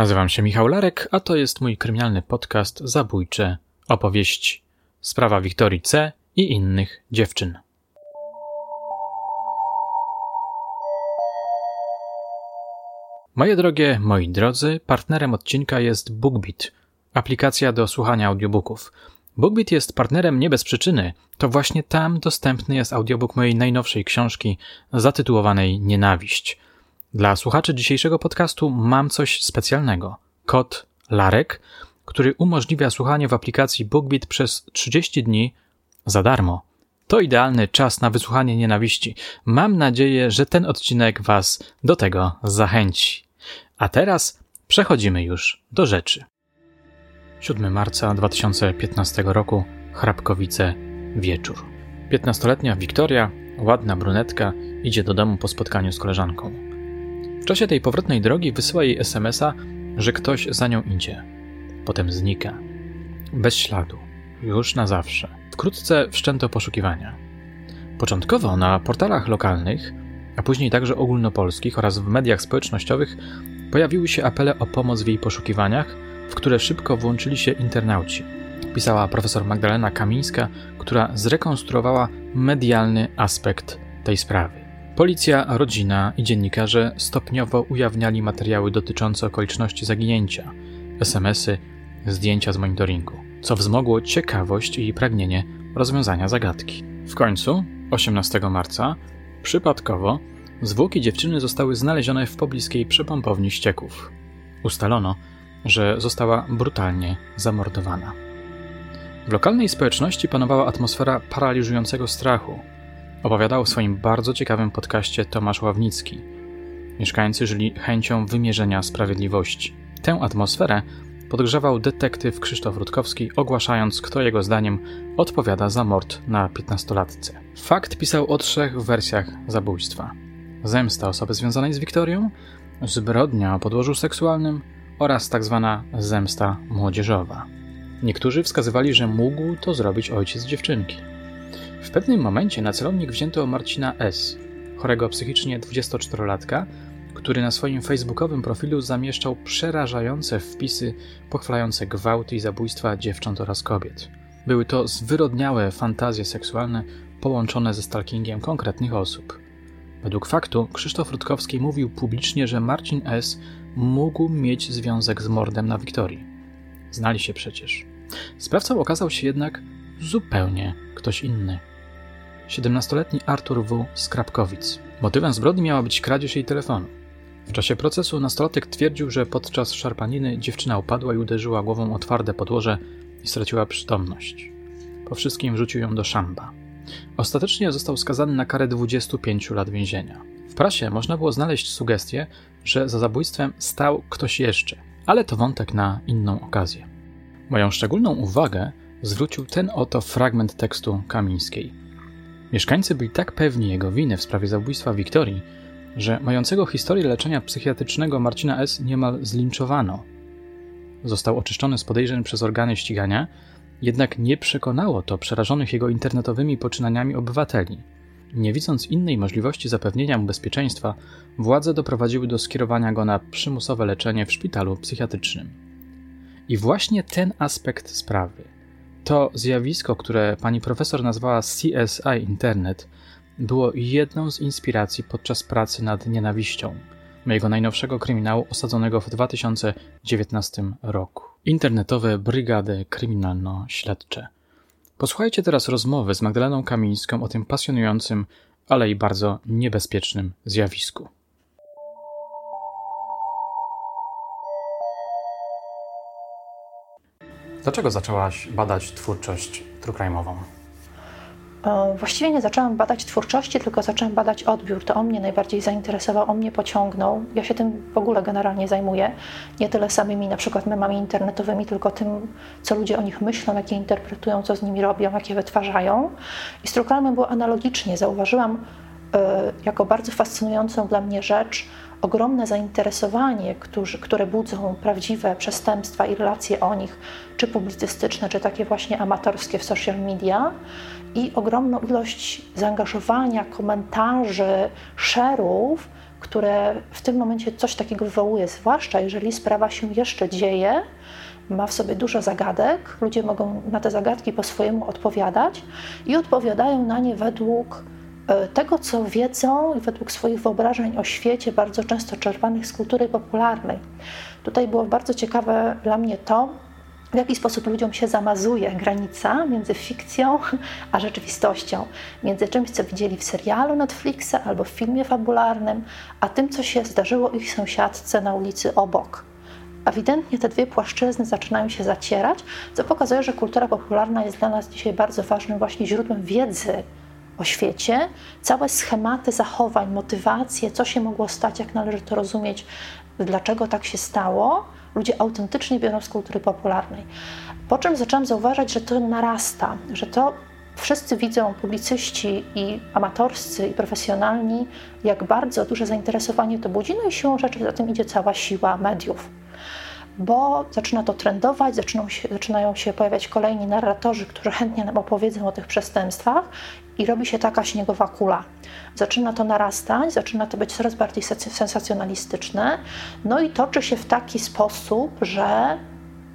Nazywam się Michał Larek, a to jest mój kryminalny podcast Zabójcze opowieści. Sprawa Wiktorii C. i innych dziewczyn. Moje drogie, moi drodzy, partnerem odcinka jest BookBeat, aplikacja do słuchania audiobooków. BookBeat jest partnerem nie bez przyczyny. To właśnie tam dostępny jest audiobook mojej najnowszej książki zatytułowanej Nienawiść. Dla słuchaczy dzisiejszego podcastu mam coś specjalnego. Kod Larek, który umożliwia słuchanie w aplikacji BookBeat przez 30 dni za darmo. To idealny czas na wysłuchanie nienawiści. Mam nadzieję, że ten odcinek Was do tego zachęci. A teraz przechodzimy już do rzeczy. 7 marca 2015 roku, Hrabkowice, wieczór. 15-letnia Wiktoria, ładna brunetka, idzie do domu po spotkaniu z koleżanką. W czasie tej powrotnej drogi wysyła jej SMS-a, że ktoś za nią idzie. Potem znika. Bez śladu. Już na zawsze. Wkrótce wszczęto poszukiwania. Początkowo na portalach lokalnych, a później także ogólnopolskich oraz w mediach społecznościowych pojawiły się apele o pomoc w jej poszukiwaniach, w które szybko włączyli się internauci. Pisała profesor Magdalena Kamińska, która zrekonstruowała medialny aspekt tej sprawy. Policja, rodzina i dziennikarze stopniowo ujawniali materiały dotyczące okoliczności zaginięcia, SMSy, zdjęcia z monitoringu, co wzmogło ciekawość i pragnienie rozwiązania zagadki. W końcu, 18 marca, przypadkowo, zwłoki dziewczyny zostały znalezione w pobliskiej przepompowni ścieków. Ustalono, że została brutalnie zamordowana. W lokalnej społeczności panowała atmosfera paraliżującego strachu. Opowiadał w swoim bardzo ciekawym podcaście Tomasz Ławnicki. Mieszkańcy żyli chęcią wymierzenia sprawiedliwości. Tę atmosferę podgrzewał detektyw Krzysztof Rutkowski, ogłaszając, kto jego zdaniem odpowiada za mord na piętnastolatce. Fakt pisał o trzech wersjach zabójstwa. Zemsta osoby związanej z Wiktorią, zbrodnia o podłożu seksualnym oraz. Tak zemsta młodzieżowa. Niektórzy wskazywali, że mógł to zrobić ojciec dziewczynki. W pewnym momencie na celownik wzięto Marcina S., chorego psychicznie 24-latka, który na swoim facebookowym profilu zamieszczał przerażające wpisy pochwalające gwałty i zabójstwa dziewcząt oraz kobiet. Były to zwyrodniałe fantazje seksualne połączone ze stalkingiem konkretnych osób. Według faktu Krzysztof Rutkowski mówił publicznie, że Marcin S. mógł mieć związek z mordem na Wiktorii. Znali się przecież. Sprawcą okazał się jednak zupełnie ktoś inny. 17-letni Artur W. z. Motywem zbrodni miała być kradzież jej telefonu. W czasie procesu nastolatek twierdził, że podczas szarpaniny dziewczyna upadła i uderzyła głową o twarde podłoże i straciła przytomność. Po wszystkim wrzucił ją do szamba. Ostatecznie został skazany na karę 25 lat więzienia. W prasie można było znaleźć sugestię, że za zabójstwem stał ktoś jeszcze, ale to wątek na inną okazję. Moją szczególną uwagę zwrócił ten oto fragment tekstu Kamińskiej. Mieszkańcy byli tak pewni jego winy w sprawie zabójstwa Wiktorii, że mającego historię leczenia psychiatrycznego Marcina S. niemal zlinczowano. Został oczyszczony z podejrzeń przez organy ścigania jednak nie przekonało to przerażonych jego internetowymi poczynaniami obywateli. Nie widząc innej możliwości zapewnienia mu bezpieczeństwa, władze doprowadziły do skierowania go na przymusowe leczenie w szpitalu psychiatrycznym. I właśnie ten aspekt sprawy, to zjawisko, które pani profesor nazwała CSI Internet, było jedną z inspiracji podczas pracy nad nienawiścią, mojego najnowszego kryminału osadzonego w 2019 roku internetowe brygady kryminalno-śledcze. Posłuchajcie teraz rozmowy z Magdaleną Kamińską o tym pasjonującym, ale i bardzo niebezpiecznym zjawisku. Dlaczego zaczęłaś badać twórczość trukrajmową? E, właściwie nie zaczęłam badać twórczości, tylko zaczęłam badać odbiór. To on mnie najbardziej zainteresował, on mnie pociągnął. Ja się tym w ogóle generalnie zajmuję. Nie tyle samymi na przykład memami internetowymi, tylko tym, co ludzie o nich myślą, jakie interpretują, co z nimi robią, jakie wytwarzają. I z Trukalmem było analogicznie. Zauważyłam y, jako bardzo fascynującą dla mnie rzecz ogromne zainteresowanie, którzy, które budzą prawdziwe przestępstwa i relacje o nich, czy publicystyczne, czy takie właśnie amatorskie w social media. I ogromną ilość zaangażowania, komentarzy, szerów które w tym momencie coś takiego wywołuje, zwłaszcza jeżeli sprawa się jeszcze dzieje, ma w sobie dużo zagadek, ludzie mogą na te zagadki po swojemu odpowiadać i odpowiadają na nie według tego, co wiedzą i według swoich wyobrażeń o świecie, bardzo często czerpanych z kultury popularnej. Tutaj było bardzo ciekawe dla mnie to, w jaki sposób ludziom się zamazuje granica między fikcją a rzeczywistością, między czymś, co widzieli w serialu Netflixa albo w filmie fabularnym, a tym, co się zdarzyło ich sąsiadce na ulicy obok. Ewidentnie te dwie płaszczyzny zaczynają się zacierać, co pokazuje, że kultura popularna jest dla nas dzisiaj bardzo ważnym właśnie źródłem wiedzy o świecie, całe schematy zachowań, motywacje, co się mogło stać, jak należy to rozumieć, dlaczego tak się stało, ludzie autentycznie biorą z kultury popularnej. Po czym zaczęłam zauważać, że to narasta, że to wszyscy widzą, publicyści i amatorscy, i profesjonalni, jak bardzo duże zainteresowanie to budzi, no i siłą rzeczy za tym idzie cała siła mediów bo zaczyna to trendować, zaczynają się, zaczynają się pojawiać kolejni narratorzy, którzy chętnie nam opowiedzą o tych przestępstwach i robi się taka śniegowa kula. Zaczyna to narastać, zaczyna to być coraz bardziej sensacjonalistyczne, no i toczy się w taki sposób, że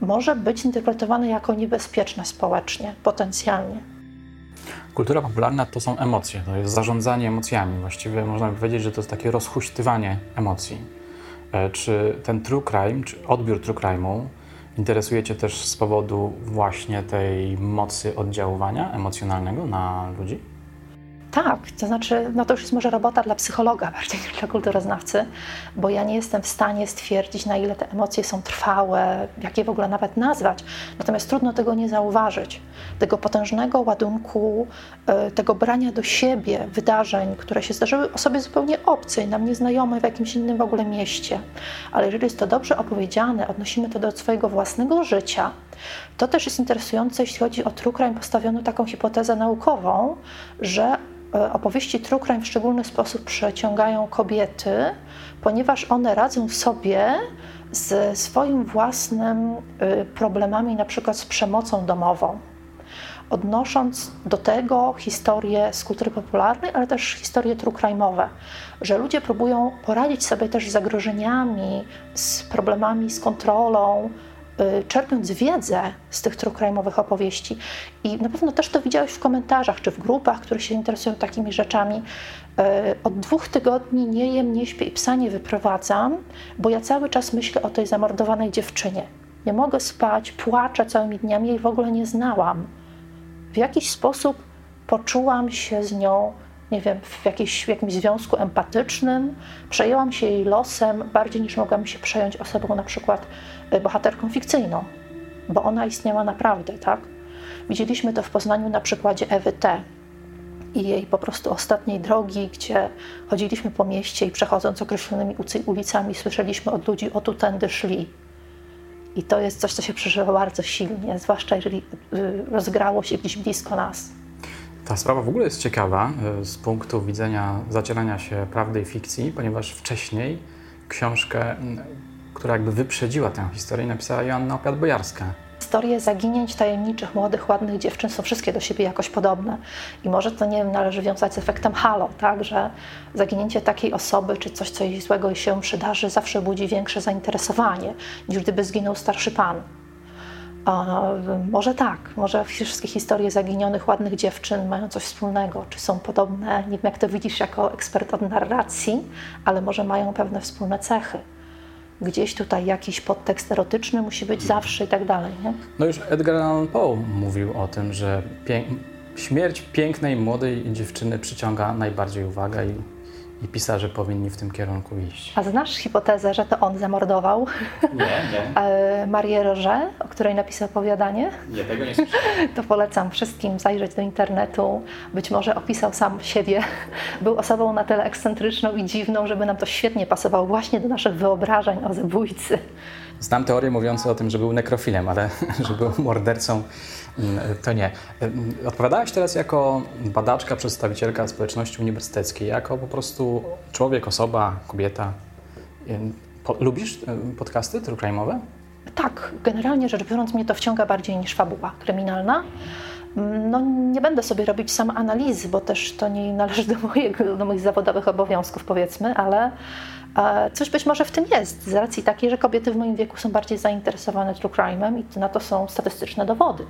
może być interpretowane jako niebezpieczne społecznie, potencjalnie. Kultura popularna to są emocje, to jest zarządzanie emocjami. Właściwie można by powiedzieć, że to jest takie rozhuśtywanie emocji. E, czy ten true crime, czy odbiór true crime'u interesuje Cię też z powodu właśnie tej mocy oddziaływania emocjonalnego na ludzi? Tak, to znaczy, no to już jest może robota dla psychologa bardziej niż dla kulturoznawcy, bo ja nie jestem w stanie stwierdzić, na ile te emocje są trwałe, jak je w ogóle nawet nazwać. Natomiast trudno tego nie zauważyć. Tego potężnego ładunku, e, tego brania do siebie wydarzeń, które się zdarzyły osobie zupełnie obcej, nam nieznajomej w jakimś innym w ogóle mieście. Ale jeżeli jest to dobrze opowiedziane, odnosimy to do swojego własnego życia, to też jest interesujące, jeśli chodzi o true postawiono taką hipotezę naukową, że E, opowieści true w szczególny sposób przeciągają kobiety, ponieważ one radzą sobie z swoim własnym e, problemami, na przykład z przemocą domową. Odnosząc do tego historię z kultury popularnej, ale też historie true że ludzie próbują poradzić sobie też z zagrożeniami, z problemami z kontrolą, Y, czerpiąc wiedzę z tych true opowieści. I na pewno też to widziałeś w komentarzach czy w grupach, które się interesują takimi rzeczami. Y, od dwóch tygodni nie jem, nie śpię i psa nie wyprowadzam, bo ja cały czas myślę o tej zamordowanej dziewczynie. Nie mogę spać, płaczę całymi dniami, jej w ogóle nie znałam. W jakiś sposób poczułam się z nią nie wiem, w, jakiejś, w jakimś związku empatycznym, przejęłam się jej losem bardziej niż mogłam się przejąć osobą na przykład y, bohaterką fikcyjną, bo ona istniała naprawdę, tak? Widzieliśmy to w Poznaniu na przykładzie Ewy T. i jej po prostu ostatniej drogi, gdzie chodziliśmy po mieście i przechodząc określonymi ulicami słyszeliśmy od ludzi, o tu tędy szli. I to jest coś, co się przeżywa bardzo silnie, zwłaszcza jeżeli y, rozgrało się gdzieś blisko nas. Ta sprawa w ogóle jest ciekawa e, z punktu widzenia zacierania się prawdy i fikcji, ponieważ wcześniej książkę, która jakby wyprzedziła tę historię, napisała Joanna Opiat-Bojarska. Historie zaginięć tajemniczych, młodych, ładnych dziewczyn są wszystkie do siebie jakoś podobne. I może to, nie wiem, należy wiązać z efektem halo, tak? że zaginięcie takiej osoby, czy coś, co jej złego się przydarzy, zawsze budzi większe zainteresowanie, niż gdyby zginął starszy pan. Może tak, może wszystkie historie zaginionych, ładnych dziewczyn mają coś wspólnego, czy są podobne, nie wiem jak to widzisz jako ekspert od narracji, ale może mają pewne wspólne cechy. Gdzieś tutaj jakiś podtekst erotyczny musi być zawsze i tak dalej. Nie? No już Edgar Allan Poe mówił o tym, że śmierć pięknej, młodej dziewczyny przyciąga najbardziej uwagę i i pisarze powinni w tym kierunku iść. A znasz hipotezę, że to on zamordował nie, nie. E, Marię Roże, o której napisał opowiadanie? Nie, tego nie słyszałem. To polecam wszystkim zajrzeć do internetu. Być może opisał sam siebie. Był osobą na tyle ekscentryczną i dziwną, żeby nam to świetnie pasowało właśnie do naszych wyobrażeń o zabójcy. Znam teorię mówiącą o tym, że był nekrofilem, ale że był mordercą Mm, to nie. Mm, odpowiadałaś teraz jako badaczka, przedstawicielka społeczności uniwersyteckiej, jako po prostu człowiek, osoba, kobieta. Po, lubisz podcasty true Tak, generalnie rzecz biorąc mnie to wciąga bardziej niż fabuła kryminalna. No, nie będę sobie robić sam analizy, bo też to nie należy do, mojego, do moich zawodowych obowiązków, powiedzmy, ale coś być może w tym jest, z racji takiej, że kobiety w moim wieku są bardziej zainteresowane true crime'em i na to są statystyczne dowody.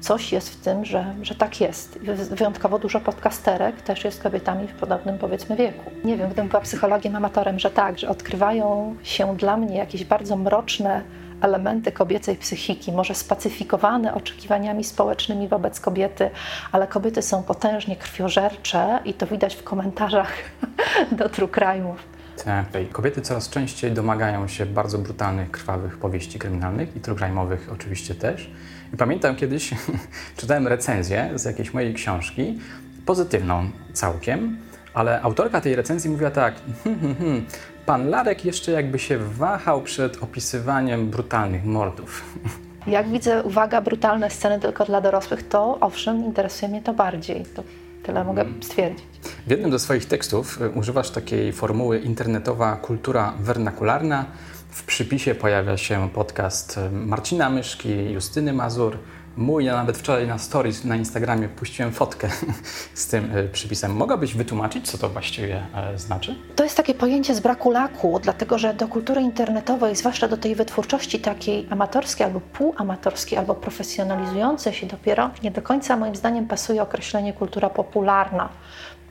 Coś jest w tym, że, że tak jest. Wyjątkowo dużo podcasterek też jest kobietami w podobnym, powiedzmy, wieku. Nie wiem, gdybym była psychologiem amatorem, że tak, że odkrywają się dla mnie jakieś bardzo mroczne elementy kobiecej psychiki, może spacyfikowane oczekiwaniami społecznymi wobec kobiety, ale kobiety są potężnie krwiożercze i to widać w komentarzach do true crime'ów. Tak, kobiety coraz częściej domagają się bardzo brutalnych, krwawych powieści kryminalnych i true crime'owych oczywiście też. I pamiętam kiedyś czytałem recenzję z jakiejś mojej książki, pozytywną całkiem, ale autorka tej recenzji mówiła tak: hmm, hmm, hmm, Pan Larek jeszcze jakby się wahał przed opisywaniem brutalnych mordów. Jak widzę, uwaga, brutalne sceny tylko dla dorosłych, to owszem, interesuje mnie to bardziej. To tyle mogę mm. stwierdzić. W jednym ze swoich tekstów y, używasz takiej formuły internetowa kultura wernakularna. W przypisie pojawia się podcast y, Marcina Myszki, Justyny Mazur, mój, ja nawet wczoraj na stories na Instagramie puściłem fotkę z tym e, przypisem. Mogłabyś wytłumaczyć, co to właściwie e, znaczy? To jest takie pojęcie z braku laku, dlatego że do kultury internetowej, zwłaszcza do tej wytwórczości takiej amatorskiej albo półamatorskiej, albo profesjonalizującej się dopiero, nie do końca moim zdaniem pasuje określenie kultura popularna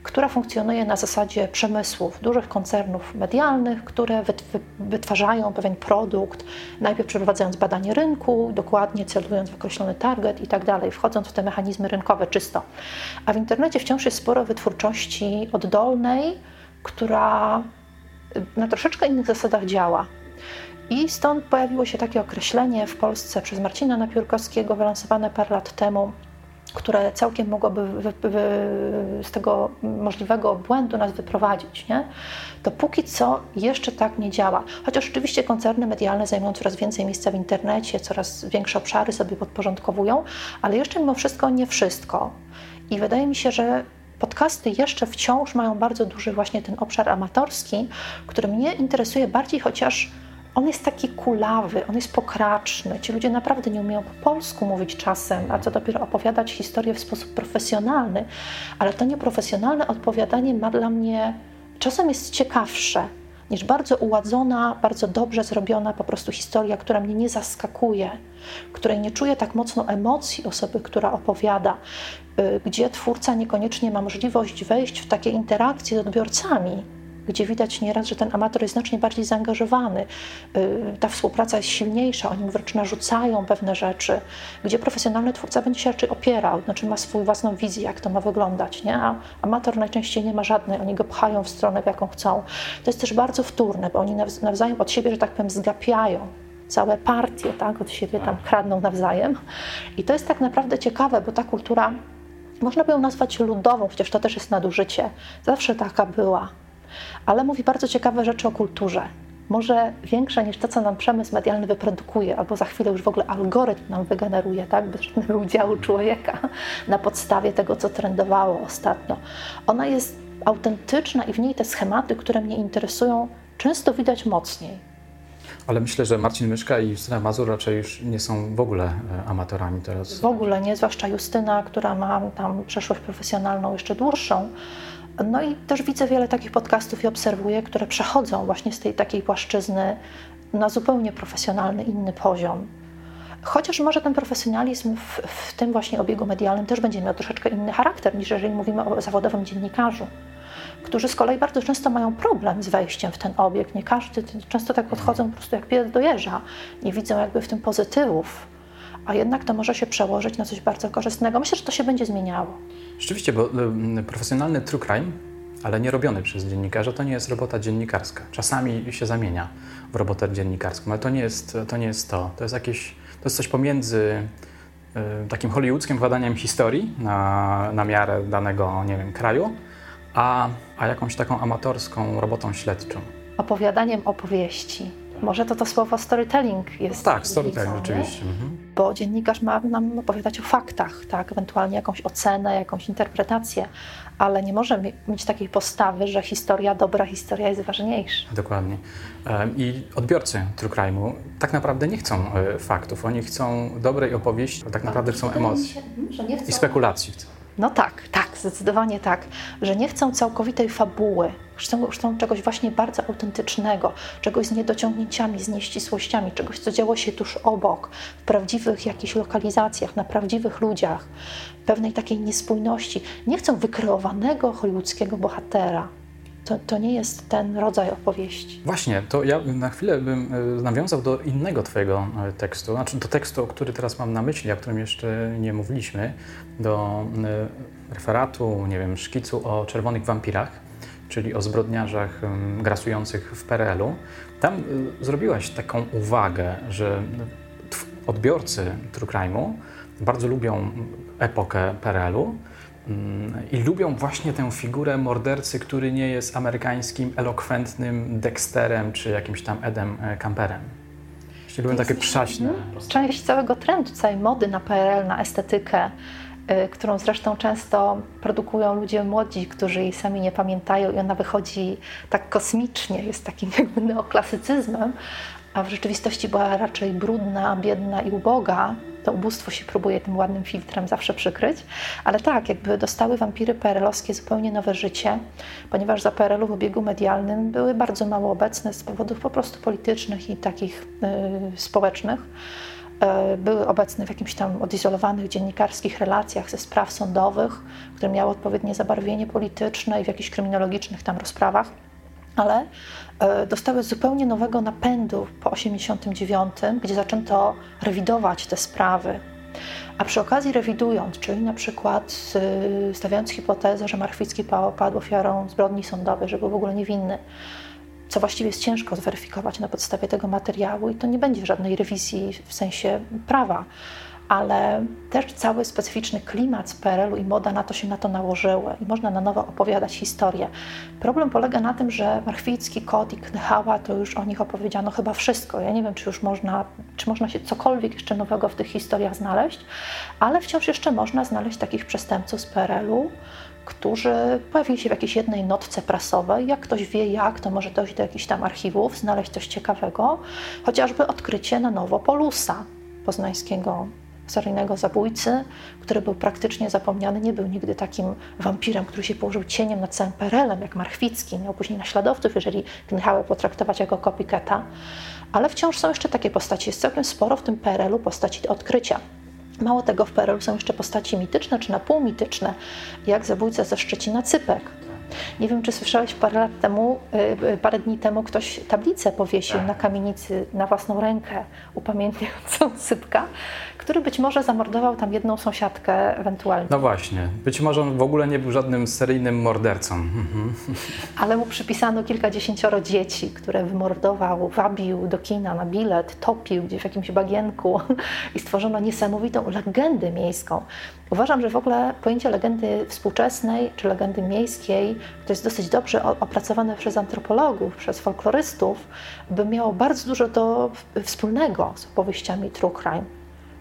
która funkcjonuje na zasadzie przemysłów, dużych koncernów medialnych, które wytwarzają pewien produkt, najpierw przeprowadzając badanie rynku, dokładnie celując w określony target i tak dalej, wchodząc w te mechanizmy rynkowe czysto. A w internecie wciąż jest sporo wytwórczości oddolnej, która na troszeczkę innych zasadach działa. I stąd pojawiło się takie określenie w Polsce przez Marcina Napiórkowskiego, wylansowane parę lat temu, które całkiem mogłoby wy, wy, z tego możliwego błędu nas wyprowadzić, nie? to póki co jeszcze tak nie działa. Chociaż oczywiście koncerny medialne zajmują coraz więcej miejsca w internecie, coraz większe obszary sobie podporządkowują, ale jeszcze mimo wszystko nie wszystko. I wydaje mi się, że podcasty jeszcze wciąż mają bardzo duży właśnie ten obszar amatorski, który mnie interesuje bardziej chociaż on jest taki kulawy, on jest pokraczny. Ci ludzie naprawdę nie umieją po polsku mówić czasem, a co dopiero opowiadać historię w sposób profesjonalny. Ale to nieprofesjonalne odpowiadanie ma dla mnie czasem jest ciekawsze niż bardzo uładzona, bardzo dobrze zrobiona po prostu historia, która mnie nie zaskakuje, której nie czuję tak mocno emocji osoby, która opowiada, y, gdzie twórca niekoniecznie ma możliwość wejść w takie interakcje z odbiorcami gdzie widać nieraz, że ten amator jest znacznie bardziej zaangażowany, y, ta współpraca jest silniejsza, oni wręcz narzucają pewne rzeczy, gdzie profesjonalny twórca będzie się raczej opierał, znaczy ma swoją własną wizję, jak to ma wyglądać, nie? a amator najczęściej nie ma żadnej, oni go pchają w stronę, w jaką chcą. To jest też bardzo wtórne, bo oni nawzajem od siebie, że tak powiem, zgapiają całe partie tak, od siebie tam kradną nawzajem. I to jest tak naprawdę ciekawe, bo ta kultura, można by ją nazwać ludową, chociaż to też jest nadużycie. Zawsze taka była ale mówi bardzo ciekawe rzeczy o kulturze. Może większe niż to, co nam przemysł medialny wyprodukuje, albo za chwilę już w ogóle algorytm nam wygeneruje, tak, bez żadnego udziału człowieka na podstawie tego, co trendowało ostatnio. Ona jest autentyczna i w niej te schematy, które mnie interesują, często widać mocniej. Ale myślę, że Marcin Myszka i Justyna Mazur raczej już nie są w ogóle e, amatorami teraz. W ogóle nie, zwłaszcza Justyna, która ma tam przeszłość profesjonalną jeszcze dłuższą. No i też widzę wiele takich podcastów i obserwuję, które przechodzą właśnie z tej takiej płaszczyzny na zupełnie profesjonalny, inny poziom. Chociaż może ten profesjonalizm w, w, tym właśnie obiegu medialnym też będzie miał troszeczkę inny charakter niż jeżeli mówimy o zawodowym dziennikarzu, którzy z kolei bardzo często mają problem z wejściem w ten obieg. Nie każdy, często tak podchodzą po prostu jak pies do jeża, nie widzą jakby w tym pozytywów a jednak to może się przełożyć na coś bardzo korzystnego. Myślę, że to się będzie zmieniało. Rzeczywiście, bo profesjonalny true crime, ale nie robiony przez dziennikarza, to nie jest robota dziennikarska. Czasami się zamienia w robotę dziennikarską, ale to nie jest to. Nie jest to. to jest jakieś, to jest coś pomiędzy takim hollywoodzkim badaniem historii na, na miarę danego, nie wiem, kraju, a, a jakąś taką amatorską robotą śledczą. Opowiadaniem opowieści Może to to słowo storytelling jest. Tak, storytelling, rzeczywiście. Mhm. Bo dziennikarz ma nam opowiadać o faktach, tak, ewentualnie jakąś ocenę, jakąś interpretację, ale nie może mieć takiej postawy, że historia, dobra historia jest ważniejsza. Dokładnie. I odbiorcy True Crime'u tak naprawdę nie chcą e, faktów, oni chcą dobrej opowieści, tak naprawdę chcą emocji i spekulacji. No tak, tak, zdecydowanie tak, że nie chcą całkowitej fabuły, chcą, chcą czegoś właśnie bardzo autentycznego, czegoś z niedociągnięciami, z nieścisłościami, czegoś, co działo się tuż obok, w prawdziwych jakichś lokalizacjach, na prawdziwych ludziach, pewnej takiej niespójności. Nie chcą wykreowanego hollywoodzkiego bohatera, to, to nie jest ten rodzaj opowieści. Właśnie, to ja na chwilę bym e, nawiązał do innego Twojego e, tekstu, znaczy do tekstu, który teraz mam na myśli, o którym jeszcze nie mówiliśmy, do e, referatu, nie wiem, szkicu o czerwonych wampirach, czyli o zbrodniarzach grasujących w PRL-u. Tam zrobiłaś taką uwagę, że odbiorcy True Crime'u bardzo lubią epokę PRL-u, I lubią właśnie tę figurę mordercy, który nie jest amerykańskim, elokwentnym Dexterem czy jakimś tam Edem Camperem. Właśnie lubią takie przaśne. Część całego trendu, całej mody na PRL, na estetykę, y, którą zresztą często produkują ludzie młodzi, którzy jej sami nie pamiętają i ona wychodzi tak kosmicznie, jest takim jakby neoklasycyzmem, a w rzeczywistości była raczej brudna, biedna i uboga, to ubóstwo się próbuje tym ładnym filtrem zawsze przykryć, ale tak, jakby dostały wampiry PRL-owskie zupełnie nowe życie, ponieważ za PRL-u w obiegu medialnym były bardzo mało obecne z powodów po prostu politycznych i takich y, społecznych. Y, były obecne w jakimś tam odizolowanych dziennikarskich relacjach ze spraw sądowych, które miały odpowiednie zabarwienie polityczne i w jakichś kryminologicznych tam rozprawach ale e, dostały zupełnie nowego napędu po 1989, gdzie zaczęto rewidować te sprawy. A przy okazji rewidując, czyli na przykład stawiając hipotezę, że Marchwicki padł ofiarą zbrodni sądowej, że był w ogóle niewinny, co właściwie jest ciężko zweryfikować na podstawie tego materiału i to nie będzie żadnej rewizji w sensie prawa, ale też cały specyficzny klimat z PRL-u i moda na to się na to nałożyły i można na nowo opowiadać historię. Problem polega na tym, że Marchwicki, Kot i Knychała to już o nich opowiedziano chyba wszystko. Ja nie wiem, czy już można, czy można się cokolwiek jeszcze nowego w tych historiach znaleźć, ale wciąż jeszcze można znaleźć takich przestępców z PRL-u, którzy pojawili się w jakiejś jednej notce prasowej. Jak ktoś wie jak, to może dojść do jakichś tam archiwów, znaleźć coś ciekawego, chociażby odkrycie na nowo Polusa poznańskiego seryjnego zabójcy, który był praktycznie zapomniany, nie był nigdy takim wampirem, który się położył cieniem nad całym Perelem, jak Marchwicki, miał później naśladowców, jeżeli Gnychałę potraktować jako copycata, ale wciąż są jeszcze takie postaci, jest całkiem sporo w tym PRL-u postaci odkrycia. Mało tego, w PRL są jeszcze postaci mityczne czy napółmityczne, jak zabójca ze Szczecina Cypek, nie wiem, czy słyszałeś parę lat temu, y, y, parę dni temu ktoś tablicę powiesił tak. na kamienicy na własną rękę, upamiętniającą sypka, który być może zamordował tam jedną sąsiadkę ewentualnie. No właśnie, być może on w ogóle nie był żadnym seryjnym mordercą. Mhm. Ale mu przypisano kilkadziesięcioro dzieci, które wymordował, wabił do kina na bilet, topił gdzieś w jakimś bagienku i stworzono niesamowitą legendę miejską. Uważam, że w ogóle pojęcie legendy współczesnej czy legendy miejskiej, to jest dosyć dobrze opracowane przez antropologów, przez folklorystów, by miało bardzo dużo do wspólnego z opowieściami true crime.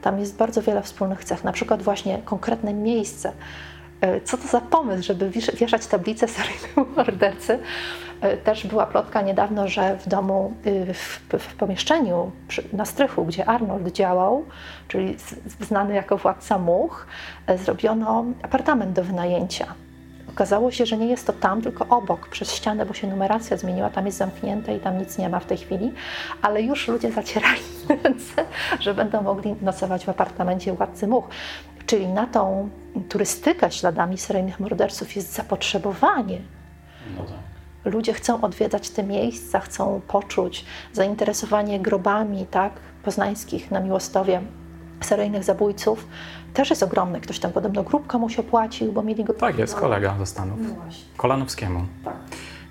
Tam jest bardzo wiele wspólnych cech, na przykład właśnie konkretne miejsce. E, co to za pomysł, żeby wieszać tablicę seryjnemu mordercy? E, też była plotka niedawno, że w domu, y, w, w pomieszczeniu na strychu, gdzie Arnold działał, czyli znany jako władca much, e, zrobiono apartament do wynajęcia. Okazało się, że nie jest to tam, tylko obok, przez ścianę, bo się numeracja zmieniła, tam jest zamknięte i tam nic nie ma w tej chwili, ale już ludzie zacierali ręce, że będą mogli nocować w apartamencie władcy much. Czyli na tą turystykę śladami seryjnych morderców jest zapotrzebowanie. No tak. Ludzie chcą odwiedzać te miejsca, chcą poczuć zainteresowanie grobami tak, poznańskich na Miłostowie seryjnych zabójców też jest ogromny. Ktoś tam podobno grób komuś opłacił, bo mieli go... Tak, jest kolega ze Stanów. No Kolanowskiemu. Tak.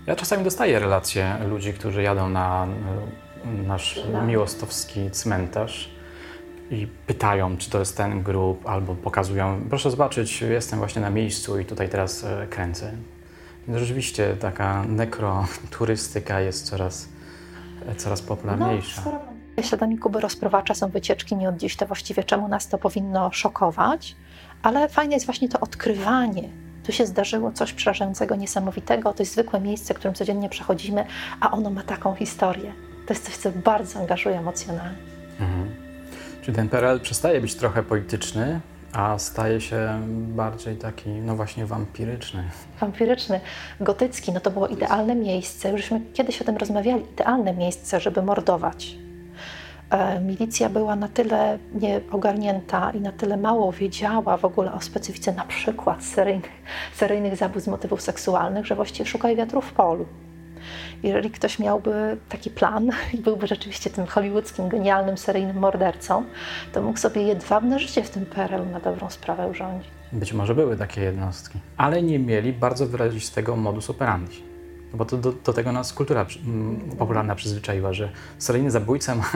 Ja czasami dostaję relacje ludzi, którzy jadą na nasz miłostowski cmentarz i pytają, czy to jest ten grób, albo pokazują, proszę zobaczyć, jestem właśnie na miejscu i tutaj teraz e, kręcę. Rzeczywiście taka nekroturystyka jest coraz coraz popularniejsza. No, Śladami Kuby rozprowacza są wycieczki nie od dziś, to właściwie czemu nas to powinno szokować, ale fajne jest właśnie to odkrywanie. Tu się zdarzyło coś przerażającego, niesamowitego, to jest zwykłe miejsce, którym codziennie przechodzimy, a ono ma taką historię. To jest coś, co bardzo angażuje emocjonalnie. Mhm. Czy ten PRL przestaje być trochę polityczny, a staje się bardziej taki, no właśnie, wampiryczny. Wampiryczny, gotycki, no to było idealne miejsce. Jużśmy kiedyś o tym rozmawiali. Idealne miejsce, żeby mordować. E, milicja była na tyle nieogarnięta i na tyle mało wiedziała w ogóle o specyfice na przykład seryjnych, seryjnych zabójstw z motywów seksualnych, że właściwie szukali wiatru w polu jeżeli ktoś miałby taki plan i byłby rzeczywiście tym hollywoodzkim, genialnym, seryjnym mordercą, to mógł sobie jedwabne życie w tym PRL na dobrą sprawę urządzić. Być może były takie jednostki, ale nie mieli bardzo wyrazistego modus operandi. No bo to, do, do, tego nas kultura popularna przyzwyczaiła, że seryjny zabójca ma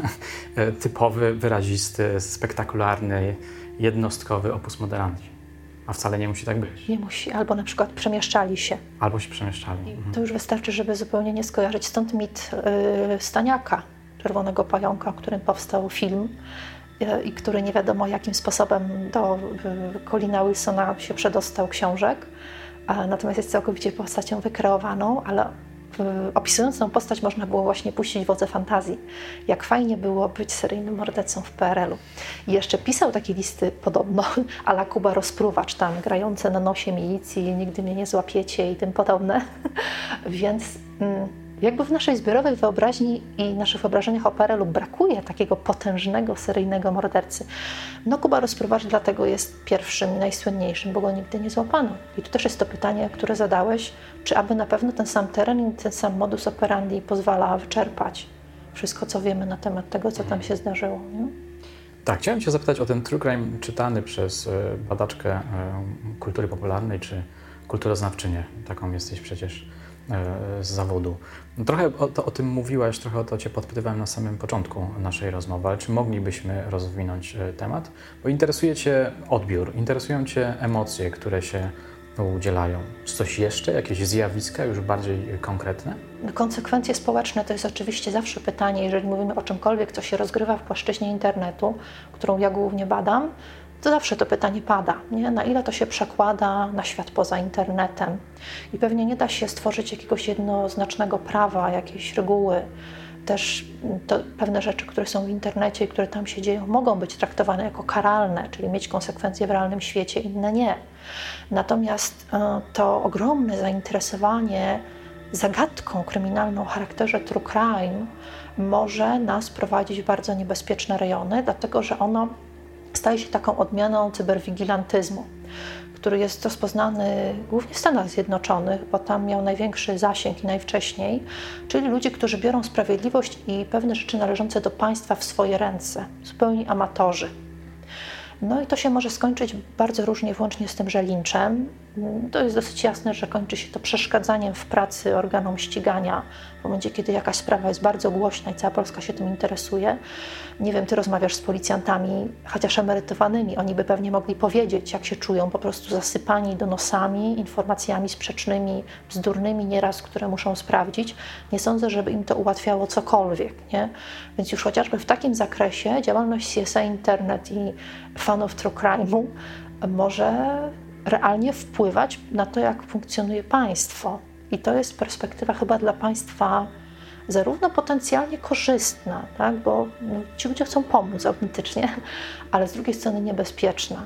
e, typowy, wyrazisty, spektakularny, jednostkowy opus moderandi. A wcale nie musi tak być. Nie musi, albo na przykład przemieszczali się. Albo się przemieszczali. Mhm. To już wystarczy, żeby zupełnie nie skojarzyć. Stąd mit y, Staniaka, Czerwonego Pająka, o którym powstał film y, i który nie wiadomo jakim sposobem do y, Colina Wilsona się przedostał książek. natomiast jest całkowicie postacią wykreowaną, ale opisując tę postać można było właśnie puścić wodze fantazji. Jak fajnie było być seryjnym mordercą w PRL-u. I jeszcze pisał takie listy podobno, ala Kuba Rozpruwacz tam, grające na nosie milicji, nigdy mnie nie złapiecie i tym podobne. Więc... Mm, jakby w naszej zbiorowej wyobraźni i naszych wyobrażeniach o PRL-u brakuje takiego potężnego, seryjnego mordercy. No Kuba Rozprowacz dlatego jest pierwszym najsłynniejszym, bo go nigdy nie złapano. I tu też jest to pytanie, które zadałeś, czy aby na pewno ten sam teren i ten sam modus operandi pozwala wyczerpać wszystko, co wiemy na temat tego, co tam się zdarzyło. Nie? Tak, chciałem Cię zapytać o ten true crime czytany przez e, badaczkę e, kultury popularnej czy kulturoznawczynię. Taką jesteś przecież z zawodu. Trochę o, to, o tym mówiłaś, trochę o to Cię podpytywałem na samym początku naszej rozmowy, ale czy moglibyśmy rozwinąć e, temat? Bo interesuje Cię odbiór, interesują Cię emocje, które się udzielają. Czy coś jeszcze, jakieś zjawiska już bardziej konkretne? Konsekwencje społeczne to jest oczywiście zawsze pytanie, jeżeli mówimy o czymkolwiek, co się rozgrywa w płaszczyźnie internetu, którą ja głównie badam, to zawsze to pytanie pada, nie? na ile to się przekłada na świat poza internetem. I pewnie nie da się stworzyć jakiegoś jednoznacznego prawa, jakiejś reguły. Też to, pewne rzeczy, które są w internecie i które tam się dzieją, mogą być traktowane jako karalne, czyli mieć konsekwencje w realnym świecie, inne nie. Natomiast e, to ogromne zainteresowanie zagadką kryminalną o charakterze true crime może nas prowadzić w bardzo niebezpieczne rejony, dlatego że ono staje się taką odmianą cyberwigilantyzmu, który jest rozpoznany głównie w Stanach Zjednoczonych, bo tam miał największy zasięg i najwcześniej, czyli ludzie, którzy biorą sprawiedliwość i pewne rzeczy należące do państwa w swoje ręce, zupełnie amatorzy. No i to się może skończyć bardzo różnie, włącznie z tym, że linczem. To jest dosyć jasne, że kończy się to przeszkadzaniem w pracy organom ścigania w momencie, kiedy jakaś sprawa jest bardzo głośna i cała Polska się tym interesuje. Nie wiem, ty rozmawiasz z policjantami, chociaż emerytowanymi, oni by pewnie mogli powiedzieć, jak się czują, po prostu zasypani donosami, informacjami sprzecznymi, bzdurnymi nieraz, które muszą sprawdzić. Nie sądzę, żeby im to ułatwiało cokolwiek, nie? Więc już chociażby w takim zakresie działalność CSA Internet i fanów true crime'u może realnie wpływać na to, jak funkcjonuje państwo. I to jest perspektywa chyba dla państwa zarówno potencjalnie korzystna, tak? bo no, ci ludzie chcą pomóc autentycznie, ale z drugiej strony niebezpieczna.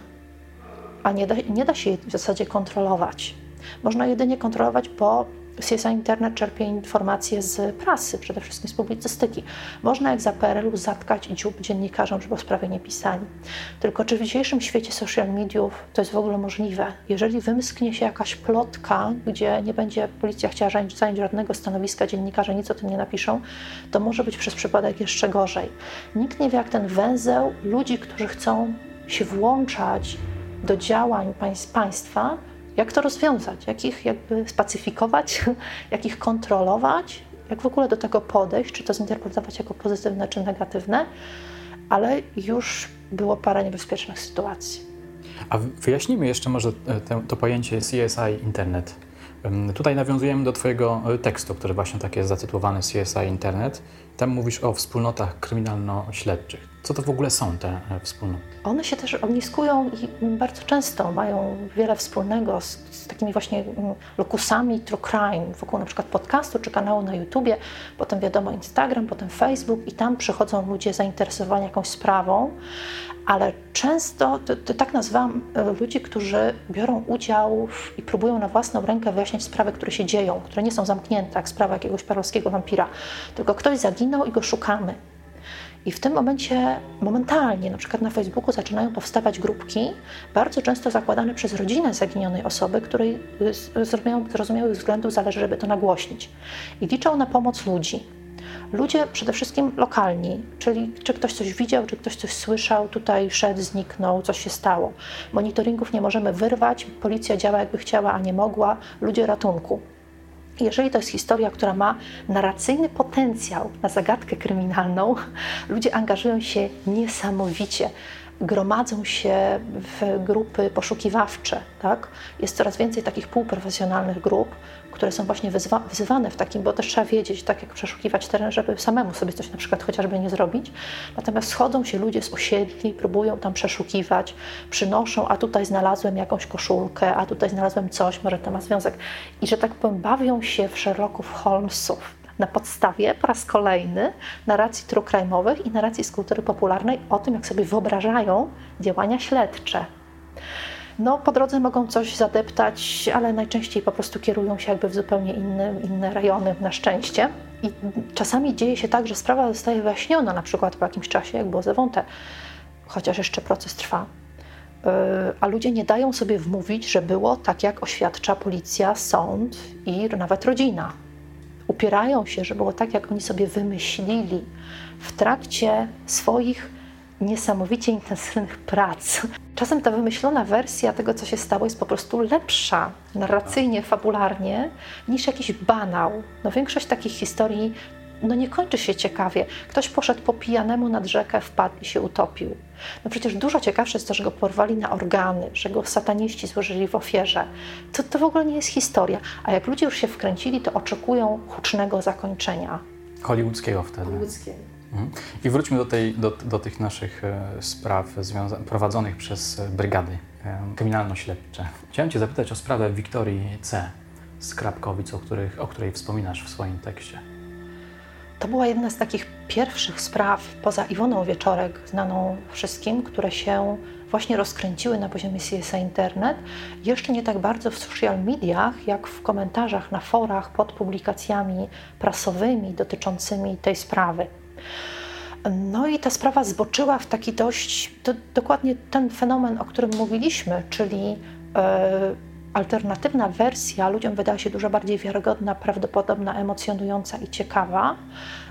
A nie da, nie da się jej w zasadzie kontrolować. Można jedynie kontrolować, bo CSA Internet czerpie informacje z prasy, przede wszystkim z publicystyki. Można jak za PRL-u zatkać dziób dziennikarzom, żeby o sprawie nie pisali. Tylko czy w dzisiejszym świecie social mediów to jest w ogóle możliwe? Jeżeli wymsknie się jakaś plotka, gdzie nie będzie policja chciała zająć żadnego stanowiska, dziennikarze nic o tym nie napiszą, to może być przez przypadek jeszcze gorzej. Nikt nie wie, jak ten węzeł ludzi, którzy chcą się włączać do działań państwa, jak to rozwiązać? Jak ich jakby spacyfikować? Jak ich kontrolować? Jak w ogóle do tego podejść? Czy to zinterpretować jako pozytywne czy negatywne? Ale już było parę niebezpiecznych sytuacji. A wyjaśnijmy jeszcze może to, to pojęcie CSI Internet, Tutaj nawiązujemy do Twojego e, tekstu, który właśnie tak jest zatytułowany CSI Internet. Tam mówisz o wspólnotach kryminalno-śledczych. Co to w ogóle są te e, wspólnoty? One się też ogniskują i bardzo często mają wiele wspólnego z, z takimi właśnie mm, lokusami true crime wokół na przykład podcastu czy kanału na YouTubie, potem wiadomo Instagram, potem Facebook i tam przychodzą ludzie zainteresowani jakąś sprawą, ale często, to, to tak nazywam e, ludzi, którzy biorą udział w, i próbują na własną rękę wyjaśniać sprawy, które się dzieją, które nie są zamknięte, jak sprawa jakiegoś parowskiego wampira, tylko ktoś zaginął i go szukamy. I w tym momencie, momentalnie, na przykład na Facebooku zaczynają powstawać grupki, bardzo często zakładane przez rodzinę zaginionej osoby, której z zrozumiałych względów zależy, żeby to nagłośnić. I liczą na pomoc ludzi. Ludzie przede wszystkim lokalni, czyli czy ktoś coś widział, czy ktoś coś słyszał, tutaj szedł, zniknął, coś się stało. Monitoringów nie możemy wyrwać, policja działa jakby chciała, a nie mogła, ludzie ratunku. Jeżeli to jest historia, która ma narracyjny potencjał na zagadkę kryminalną, ludzie angażują się niesamowicie gromadzą się w grupy poszukiwawcze. Tak? Jest coraz więcej takich półprofesjonalnych grup, które są właśnie wyzwa, wyzywane w takim, bo też trzeba wiedzieć, tak jak przeszukiwać teren, żeby samemu sobie coś na przykład chociażby nie zrobić. Natomiast schodzą się ludzie z osiedli, próbują tam przeszukiwać, przynoszą, a tutaj znalazłem jakąś koszulkę, a tutaj znalazłem coś, może to ma związek. I że tak powiem, bawią się w Sherlocków Holmesów na podstawie po raz kolejny narracji true crime'owych i narracji z kultury popularnej o tym, jak sobie wyobrażają działania śledcze. No, po drodze mogą coś zadeptać, ale najczęściej po prostu kierują się jakby w zupełnie inne, inne rejony, na szczęście. I czasami dzieje się tak, że sprawa zostaje wyjaśniona, na przykład po jakimś czasie, jak było Zewonte, chociaż jeszcze proces trwa. Yy, a ludzie nie dają sobie wmówić, że było tak, jak oświadcza policja, sąd i nawet rodzina upierają się, że było tak, jak oni sobie wymyślili w trakcie swoich niesamowicie intensywnych prac. Czasem ta wymyślona wersja tego, co się stało, jest po prostu lepsza narracyjnie, fabularnie niż jakiś banał. No, większość takich historii no nie kończy się ciekawie. Ktoś poszedł po pijanemu nad rzekę, wpadł i się utopił. No przecież dużo ciekawsze jest to, że go porwali na organy, że go sataniści złożyli w ofierze. To, to w ogóle nie jest historia. A jak ludzie już się wkręcili, to oczekują hucznego zakończenia. Hollywoodzkiego wtedy. Hollywoodzkiego. Mhm. I wróćmy do, tej, do, do tych naszych e, spraw prowadzonych przez e, brygady e, kryminalno-śledcze. Chciałem Cię zapytać o sprawę Wiktorii C. z Krapkowic, o, których, o której wspominasz w swoim tekście. To była jedna z takich pierwszych spraw, poza Iwoną Wieczorek, znaną wszystkim, które się właśnie rozkręciły na poziomie CSA Internet. Jeszcze nie tak bardzo w social mediach, jak w komentarzach na forach pod publikacjami prasowymi dotyczącymi tej sprawy. No i ta sprawa zboczyła w taki dość, dokładnie ten fenomen, o którym mówiliśmy, czyli yy, alternatywna wersja ludziom wydała się dużo bardziej wiarygodna, prawdopodobna, emocjonująca i ciekawa,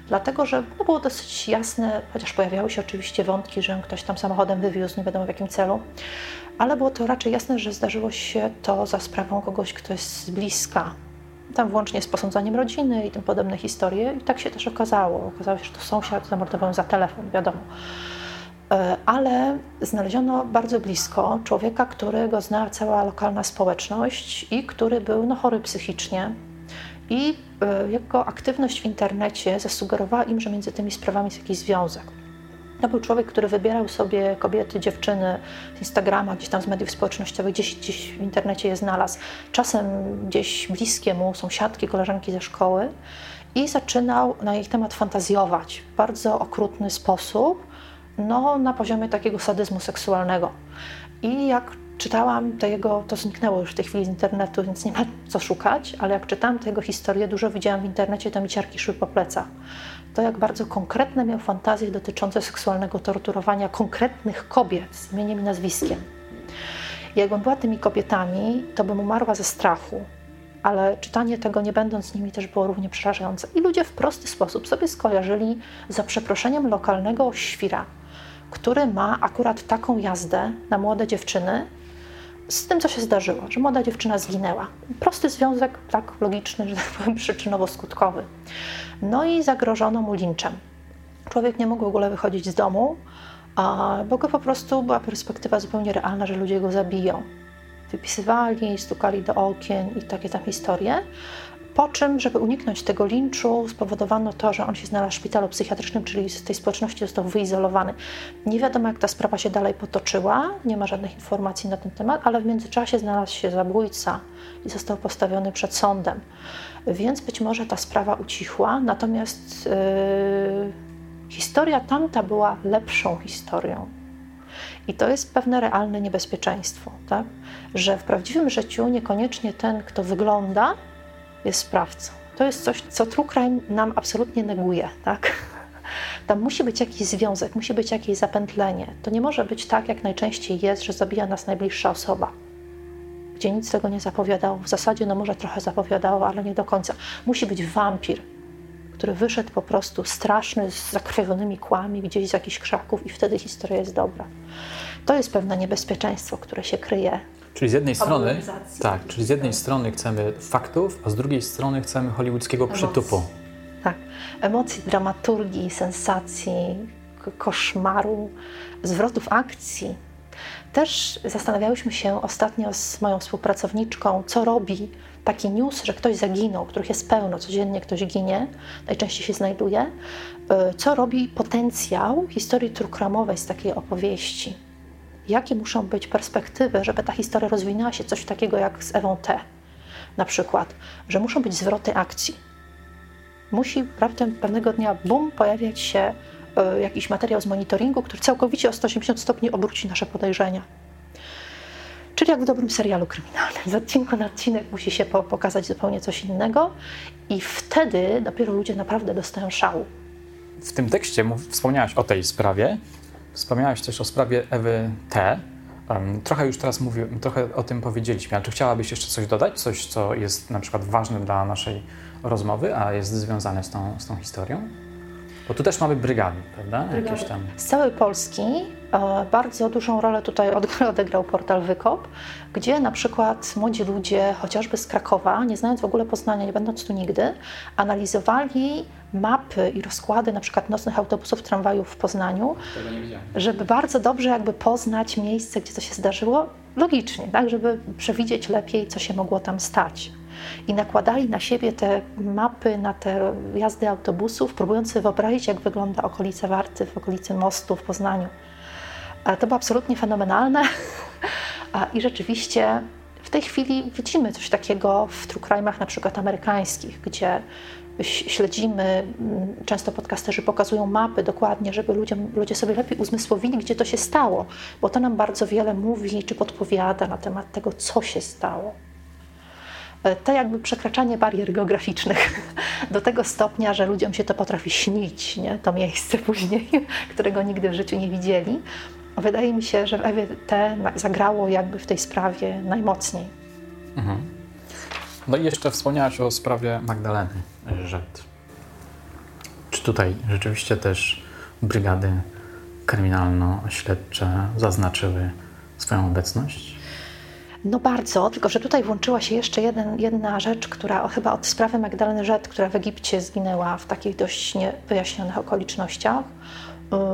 dlatego że no, było dosyć jasne, chociaż pojawiały się oczywiście wątki, że ktoś tam samochodem wywiózł, nie wiadomo w jakim celu, ale było to raczej jasne, że zdarzyło się to za sprawą kogoś, kto jest z bliska. Tam włącznie z posądzaniem rodziny i tym podobne historie. I tak się też okazało. Okazało się, że to sąsiad zamordował za telefon, wiadomo. E, ale znaleziono bardzo blisko człowieka, którego znała cała lokalna społeczność i który był no, chory psychicznie. I e, jego aktywność w internecie zasugerowała im, że między tymi sprawami jest jakiś związek. To był człowiek, który wybierał sobie kobiety, dziewczyny z Instagrama, gdzieś tam z mediów społecznościowych, gdzieś, gdzieś w internecie je znalazł. Czasem gdzieś bliskie mu sąsiadki, koleżanki ze szkoły i zaczynał na ich temat fantazjować w bardzo okrutny sposób, no, na poziomie takiego sadyzmu seksualnego. I jak czytałam to jego, to zniknęło już w tej chwili z internetu, więc nie ma co szukać, ale jak czytałam tę jego historię, dużo widziałam w internecie, to mi ciarki szły po plecach. To jak bardzo konkretne miał fantazje dotyczące seksualnego torturowania konkretnych kobiet z imieniem i nazwiskiem. Jakbym była tymi kobietami, to bym umarła ze strachu, ale czytanie tego nie będąc nimi też było równie przerażające. I ludzie w prosty sposób sobie skojarzyli za przeproszeniem lokalnego świra, który ma akurat taką jazdę na młode dziewczyny z tym, co się zdarzyło, że młoda dziewczyna zginęła. Prosty związek, tak logiczny, że tak powiem, przyczynowo-skutkowy. No i zagrożono mu linczem. Człowiek nie mógł w ogóle wychodzić z domu, bo go po prostu była perspektywa zupełnie realna, że ludzie go zabiją. wypisywali, stukali do okien i takie tam historie. Po czym, żeby uniknąć tego linczu, spowodowano to, że on się znalazł w szpitalu psychiatrycznym, czyli z tej społeczności został wyizolowany. Nie wiadomo, jak ta sprawa się dalej potoczyła, nie ma żadnych informacji na ten temat, ale w międzyczasie znalazł się zabójca i został postawiony przed sądem. Więc być może ta sprawa ucichła, natomiast yy, historia tamta była lepszą historią. I to jest pewne realne niebezpieczeństwo, tak? że w prawdziwym życiu niekoniecznie ten, kto wygląda, jest sprawcą. To jest coś, co true crime nam absolutnie neguje, tak? Tam musi być jakiś związek, musi być jakieś zapętlenie. To nie może być tak, jak najczęściej jest, że zabija nas najbliższa osoba, gdzie nic tego nie zapowiadało. W zasadzie, no może trochę zapowiadało, ale nie do końca. Musi być wampir, który wyszedł po prostu straszny, z zakrwawionymi kłami gdzieś z jakichś krzaków i wtedy historia jest dobra. To jest pewne niebezpieczeństwo, które się kryje Czyli z jednej strony, tak, czyli z jednej strony chcemy faktów, a z drugiej strony chcemy hollywoodzkiego Emocji. przytupu. Tak, emocji, dramaturgii, sensacji, koszmaru, zwrotów akcji. Też zastanawiałyśmy się ostatnio z moją współpracowniczką, co robi taki news, że ktoś zaginął, których jest pełno, codziennie ktoś ginie, najczęściej się znajduje. E, co robi potencjał historii trukramowej z takiej opowieści? Jakie muszą być perspektywy, żeby ta historia rozwinęła się coś takiego jak z Ewą T. Na przykład, że muszą być zwroty akcji. Musi raptem pewnego dnia, bum, pojawiać się y, jakiś materiał z monitoringu, który całkowicie o 180 stopni obróci nasze podejrzenia. Czyli jak w dobrym serialu kryminalnym. Z odcinku na odcinek musi się po pokazać zupełnie coś innego i wtedy dopiero ludzie naprawdę dostają szału. W tym tekście wspomniałaś o tej sprawie, Wspomniałaś też o sprawie Ewy T. Trochę już teraz mówię, trochę o tym powiedzieliśmy, ale czy chciałabyś jeszcze coś dodać? Coś, co jest na przykład ważne dla naszej rozmowy, a jest związane z tą, z tą historią? Bo tu też mamy brygady, prawda? Brygady. Jakieś tam... Z całej Polski e, bardzo dużą rolę tutaj odegrał portal Wykop, gdzie na przykład młodzi ludzie, chociażby z Krakowa, nie znając w ogóle Poznania, nie będąc tu nigdy, analizowali mapy i rozkłady na przykład nocnych autobusów, tramwajów w Poznaniu, żeby bardzo dobrze jakby poznać miejsce, gdzie to się zdarzyło, logicznie, tak, żeby przewidzieć lepiej, co się mogło tam stać. I nakładali na siebie te mapy, na te jazdy autobusów, próbując wyobrazić, jak wygląda okolice Warty, w okolicy mostu w Poznaniu. To było absolutnie fenomenalne i rzeczywiście w tej chwili widzimy coś takiego w true crime'ach na przykład amerykańskich, gdzie śledzimy, mm, często podcasterzy pokazują mapy dokładnie, żeby ludziom, ludzie sobie lepiej uzmysłowili, gdzie to się stało, bo to nam bardzo wiele mówi czy podpowiada na temat tego, co się stało. E, to jakby przekraczanie barier geograficznych do tego stopnia, że ludziom się to potrafi śnić, nie? to miejsce później, którego nigdy w życiu nie widzieli. Wydaje mi się, że w Ewie T zagrało jakby w tej sprawie najmocniej. Mhm. No i jeszcze wspomniałaś o sprawie Magdaleny Rzet. Czy tutaj rzeczywiście też brygady kryminalno-śledcze zaznaczyły swoją obecność? No bardzo, tylko że tutaj włączyła się jeszcze jeden, jedna rzecz, która chyba od sprawy Magdaleny Rzet, która w Egipcie zginęła w takich dość niewyjaśnionych okolicznościach,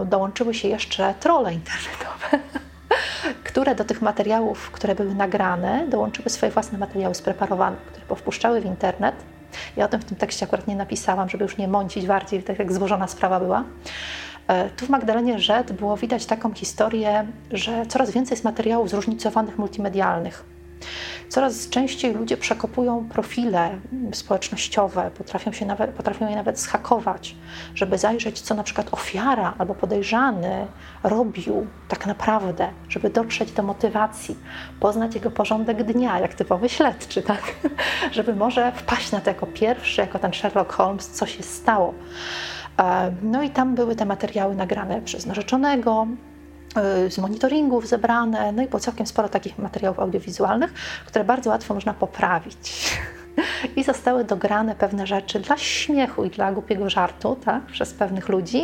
y, dołączyły się jeszcze trole internetowe które do tych materiałów, które były nagrane, dołączyły swoje własne materiały spreparowane, które powpuszczały w internet. Ja o tym w tym tekście akurat nie napisałam, żeby już nie mącić bardziej, tak jak złożona sprawa była. E, tu w Magdalenie Rzet było widać taką historię, że coraz więcej jest materiałów zróżnicowanych multimedialnych Coraz częściej ludzie przekopują profile społecznościowe, potrafią, się nawet, potrafią je nawet schakować, żeby zajrzeć, co na przykład ofiara albo podejrzany robił tak naprawdę, żeby dotrzeć do motywacji, poznać jego porządek dnia, jak typowy śledczy, tak? żeby może wpaść na to jako pierwszy, jako ten Sherlock Holmes, co się stało. E, no i tam były te materiały nagrane przez narzeczonego, Y, z monitoringów zebrane, no i było całkiem sporo takich materiałów audiowizualnych, które bardzo łatwo można poprawić. I zostały dograne pewne rzeczy dla śmiechu i dla głupiego żartu tak, przez pewnych ludzi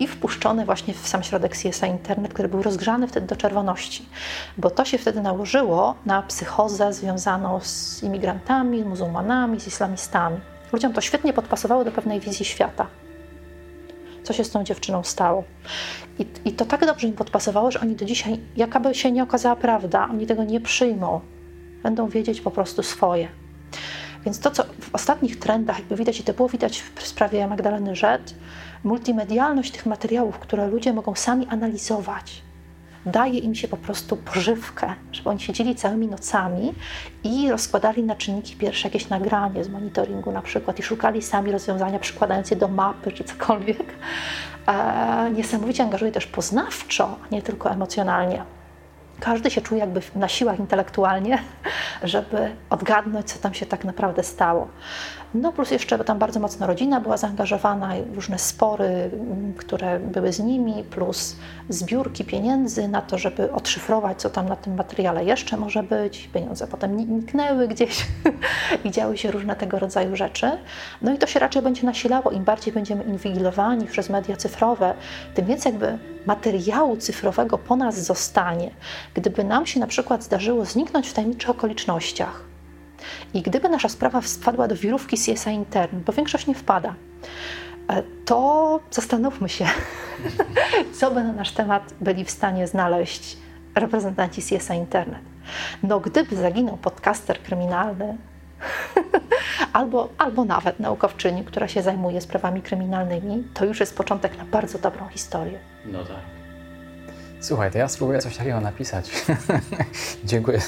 i wpuszczone właśnie w sam środek CSA Internet, który był rozgrzany wtedy do czerwoności, bo to się wtedy nałożyło na psychozę związaną z imigrantami, muzułmanami, z islamistami. Ludziom to świetnie podpasowało do pewnej wizji świata co się z tą dziewczyną stało. I, I to tak dobrze im podpasowało, że oni do dzisiaj, jakaby się nie okazała prawda, oni tego nie przyjmą. Będą wiedzieć po prostu swoje. Więc to, co w ostatnich trendach jakby widać, i to było widać w sprawie Magdaleny Rzet, multimedialność tych materiałów, które ludzie mogą sami analizować, daje im się po prostu pożywkę, żeby oni siedzieli całymi nocami i rozkładali na czynniki pierwsze jakieś nagranie z monitoringu na przykład i szukali sami rozwiązania, przykładając je do mapy czy cokolwiek. E, niesamowicie angażuje też poznawczo, a nie tylko emocjonalnie każdy się czuje jakby na siłach intelektualnie, żeby odgadnąć, co tam się tak naprawdę stało. No plus jeszcze tam bardzo mocno rodzina była zaangażowana, różne spory, mm, które były z nimi, plus zbiórki pieniędzy na to, żeby odszyfrować, co tam na tym materiale jeszcze może być. Pieniądze potem niknęły gdzieś i działy się różne tego rodzaju rzeczy. No i to się raczej będzie nasilało. Im bardziej będziemy inwigilowani przez media cyfrowe, tym więcej jakby materiału cyfrowego po nas zostanie. Gdyby nam się na przykład zdarzyło zniknąć w tajemniczych okolicznościach, i gdyby nasza sprawa wpadła do wirówki CSA Intern, bo większość nie wpada, e, to zastanówmy się, co by na nasz temat byli w stanie znaleźć reprezentanci CSA Internet. No, gdyby zaginął podcaster kryminalny, albo, albo nawet naukowczyni, która się zajmuje sprawami kryminalnymi, to już jest początek na bardzo dobrą historię. No tak. Słuchaj, to ja spróbuję coś takiego napisać. Dziękuję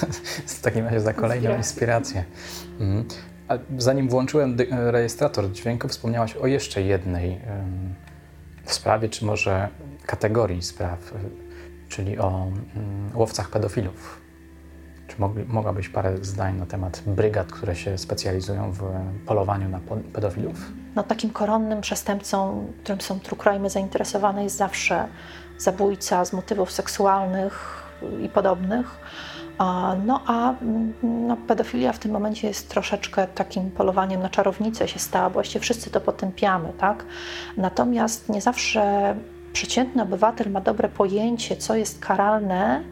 w takim razie za kolejną inspirację. Mhm. A zanim włączyłem rejestrator dźwięku, wspomniałaś o jeszcze jednej um, sprawie, czy może kategorii spraw, czyli o um, łowcach pedofilów. Czy mogli, mogłabyś parę zdań na temat brygad, które się specjalizują w polowaniu na pedofilów? No, takim koronnym przestępcą, którym są true zainteresowane, jest zawsze zabójca z motywów seksualnych i podobnych. No a no, pedofilia w tym momencie jest troszeczkę takim polowaniem na czarownicę się stała, bo właściwie wszyscy to potępiamy, tak? Natomiast nie zawsze przeciętny obywatel ma dobre pojęcie, co jest karalne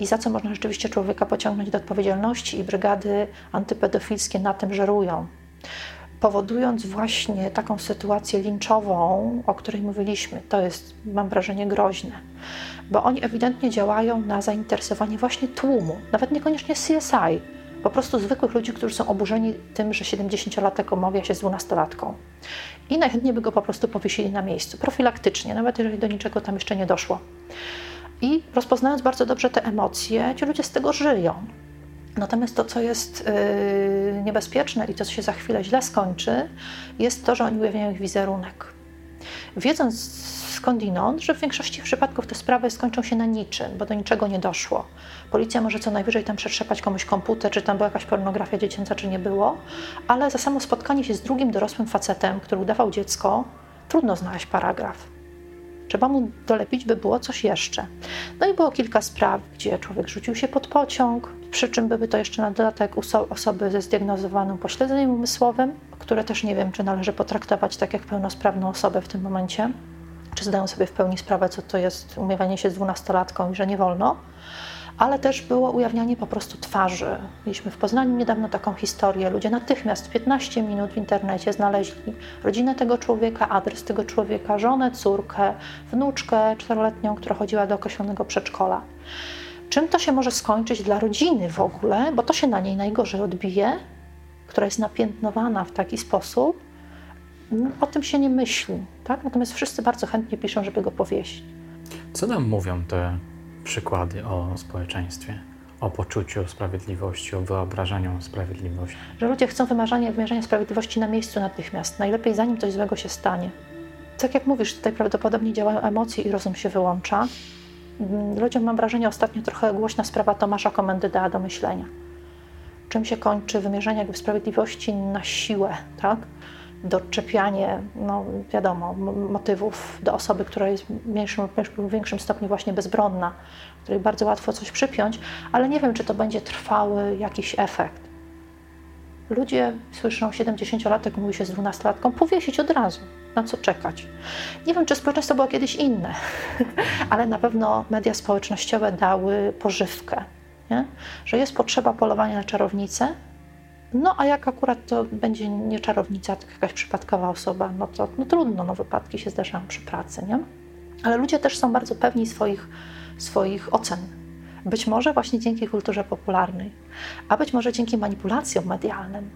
i za co można rzeczywiście człowieka pociągnąć do odpowiedzialności i brygady antypedofilskie na tym żerują powodując właśnie taką sytuację linczową, o której mówiliśmy. To jest, mam wrażenie, groźne, bo oni ewidentnie działają na zainteresowanie właśnie tłumu, nawet niekoniecznie CSI, po prostu zwykłych ludzi, którzy są oburzeni tym, że 70-latek omawia się z 12-latką. I najchętniej by go po prostu powiesili na miejscu, profilaktycznie, nawet jeżeli do niczego tam jeszcze nie doszło. I rozpoznając bardzo dobrze te emocje, ci ludzie z tego żyją. Natomiast to, co jest yy, niebezpieczne i to, co się za chwilę źle skończy, jest to, że oni ujawniają ich wizerunek. Wiedząc skądinąd, że w większości przypadków te sprawy skończą się na niczym, bo do niczego nie doszło. Policja może co najwyżej tam przetrzepać komuś komputer, czy tam była jakaś pornografia dziecięca, czy nie było, ale za samo spotkanie się z drugim dorosłym facetem, który udawał dziecko, trudno znaleźć paragraf. Trzeba mu dolepić, by było coś jeszcze. No i było kilka spraw, gdzie człowiek rzucił się pod pociąg, przy czym były to jeszcze na dodatek osoby ze zdiagnozowanym pośledzeniem umysłowym, które też nie wiem, czy należy potraktować tak jak pełnosprawną osobę w tym momencie, czy zdają sobie w pełni sprawę, co to jest umiewanie się z dwunastolatką i że nie wolno ale też było ujawnianie po prostu twarzy. Mieliśmy w Poznaniu niedawno taką historię. Ludzie natychmiast 15 minut w internecie znaleźli rodzinę tego człowieka, adres tego człowieka, żonę, córkę, wnuczkę czteroletnią, która chodziła do określonego przedszkola. Czym to się może skończyć dla rodziny w ogóle, bo to się na niej najgorzej odbije, która jest napiętnowana w taki sposób, no, o tym się nie myśli. Tak? Natomiast wszyscy bardzo chętnie piszą, żeby go powiesić. Co nam mówią te przykłady o społeczeństwie? o poczuciu sprawiedliwości, o wyobrażeniu sprawiedliwości. Że ludzie chcą wymarzania, wymierzenia sprawiedliwości na miejscu natychmiast, najlepiej zanim coś złego się stanie. Tak jak mówisz, tutaj prawdopodobnie działają emocje i rozum się wyłącza. Mm, ludziom mam wrażenie ostatnio trochę głośna sprawa Tomasza Komendy do myślenia. Czym się kończy wymierzenie jakby sprawiedliwości na siłę, tak? Doczepianie, no wiadomo, motywów do osoby, która jest w mniejszym lub większym stopniu właśnie bezbronna, której bardzo łatwo coś przypiąć, ale nie wiem, czy to będzie trwały jakiś efekt. Ludzie słyszą 70-latek, mówi się z 12-latką, powiesić od razu. Na co czekać? Nie wiem, czy społeczeństwo było kiedyś inne, ale na pewno media społecznościowe dały pożywkę, nie? że jest potrzeba polowania na czarownicę, No a jak akurat to będzie nie czarownica, tylko jakaś przypadkowa osoba, no to no trudno, no wypadki się zdarzają przy pracy, nie? Ale ludzie też są bardzo pewni swoich, swoich ocen. Być może właśnie dzięki kulturze popularnej, a być może dzięki manipulacjom medialnym.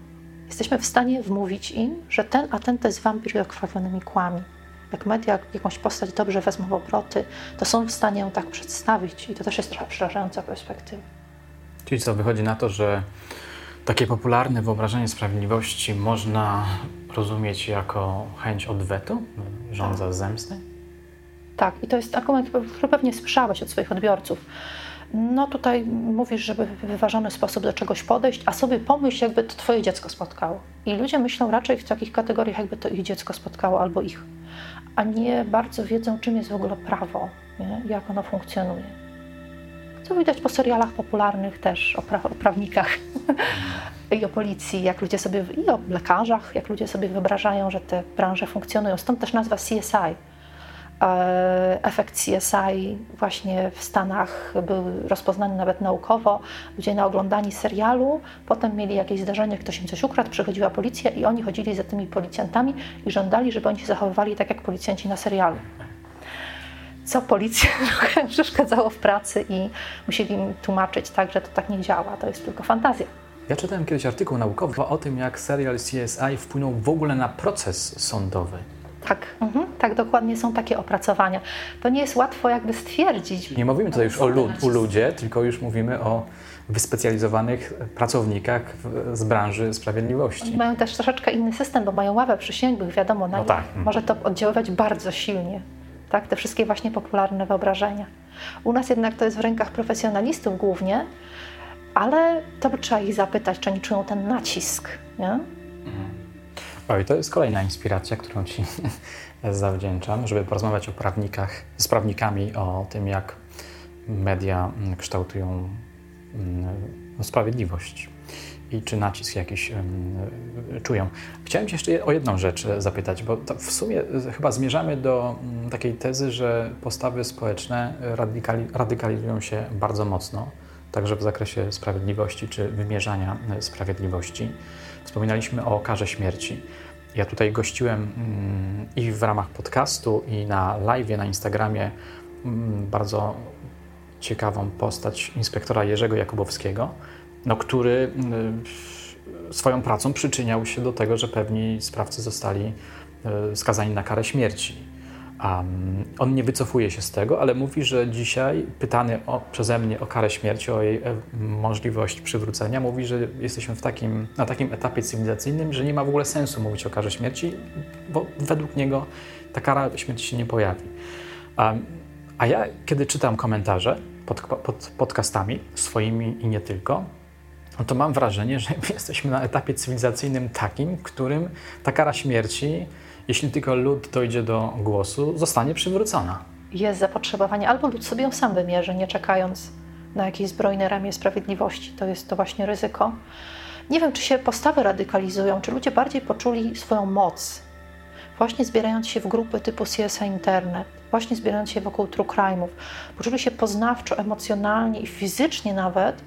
Jesteśmy w stanie wmówić im, że ten a ten to jest wampir i okrwawionymi kłami. Jak media jakąś postać dobrze wezmą w obroty, to są w stanie ją tak przedstawić i to też jest trochę przerażająca perspektywa. Czyli co, wychodzi na to, że takie popularne wyobrażenie sprawiedliwości można rozumieć jako chęć odwetu, żądza tak. zemsty? Tak, i to jest argument, który pewnie słyszałeś od swoich odbiorców. No tutaj mówisz, żeby w wyważony sposób do czegoś podejść, a sobie pomyśl, jakby to twoje dziecko spotkało. I ludzie myślą raczej w takich kategoriach, jakby to ich dziecko spotkało albo ich, a nie bardzo wiedzą, czym jest w ogóle prawo, nie? jak ono funkcjonuje. Co widać po serialach popularnych też o, pra o prawnikach i o policji, jak ludzie sobie, i o lekarzach, jak ludzie sobie wyobrażają, że te branże funkcjonują. Stąd też nazwa CSI E, efekt CSI właśnie w Stanach był rozpoznany nawet naukowo. Ludzie na oglądani serialu, potem mieli jakieś zdarzenie, ktoś im coś ukradł, przychodziła policja i oni chodzili za tymi policjantami i żądali, żeby oni się zachowywali tak jak policjanci na serialu. Co policja trochę przeszkadzało w pracy i musieli im tłumaczyć tak, że to tak nie działa, to jest tylko fantazja. Ja czytałem kiedyś artykuł naukowy o tym, jak serial CSI wpłynął w ogóle na proces sądowy. Tak, mhm, tak, dokładnie są takie opracowania. To nie jest łatwo jakby stwierdzić. Nie mówimy tutaj już o, lud, o ludzie, tylko już mówimy o wyspecjalizowanych pracownikach z branży sprawiedliwości. Oni mają też troszeczkę inny system, bo mają ławę przysięgłych, wiadomo, na no tak. może to oddziaływać bardzo silnie. Tak, te wszystkie właśnie popularne wyobrażenia. U nas jednak to jest w rękach profesjonalistów głównie, ale to trzeba ich zapytać, czy oni czują ten nacisk. Nie? Oj, to jest kolejna inspiracja, którą Ci zawdzięczam, żeby porozmawiać o prawnikach, z prawnikami o tym, jak media kształtują mm, sprawiedliwość i czy nacisk jakiś czują. Chciałem Cię jeszcze o jedną rzecz zapytać, bo w sumie chyba zmierzamy do mm, takiej tezy, że postawy społeczne radykali, radykalizują się bardzo mocno, także w zakresie sprawiedliwości czy wymierzania e, sprawiedliwości. Wspominaliśmy o karze śmierci. Ja tutaj gościłem mm, i w ramach podcastu, i na live na Instagramie mm, bardzo ciekawą postać inspektora Jerzego Jakubowskiego, no, który mm, swoją pracą przyczyniał się do tego, że pewni sprawcy zostali e, skazani na karę śmierci. Um, on nie wycofuje się z tego, ale mówi, że dzisiaj, pytany o, przeze mnie o karę śmierci, o jej e, możliwość przywrócenia, mówi, że jesteśmy w takim, na takim etapie cywilizacyjnym, że nie ma w ogóle sensu mówić o karze śmierci, bo według niego ta kara śmierci się nie pojawi. Um, a ja, kiedy czytam komentarze pod, pod podcastami swoimi i nie tylko, no to mam wrażenie, że jesteśmy na etapie cywilizacyjnym takim, w którym ta kara śmierci jeśli tylko lud dojdzie do głosu, zostanie przywrócona. Jest zapotrzebowanie, albo lud sobie ją sam wymierzy, nie czekając na jakieś zbrojne ramię sprawiedliwości. To jest to właśnie ryzyko. Nie wiem, czy się postawy radykalizują, czy ludzie bardziej poczuli swoją moc, właśnie zbierając się w grupy typu CSA Internet, właśnie zbierając się wokół true crime'ów. Poczuli się poznawczo, emocjonalnie i fizycznie nawet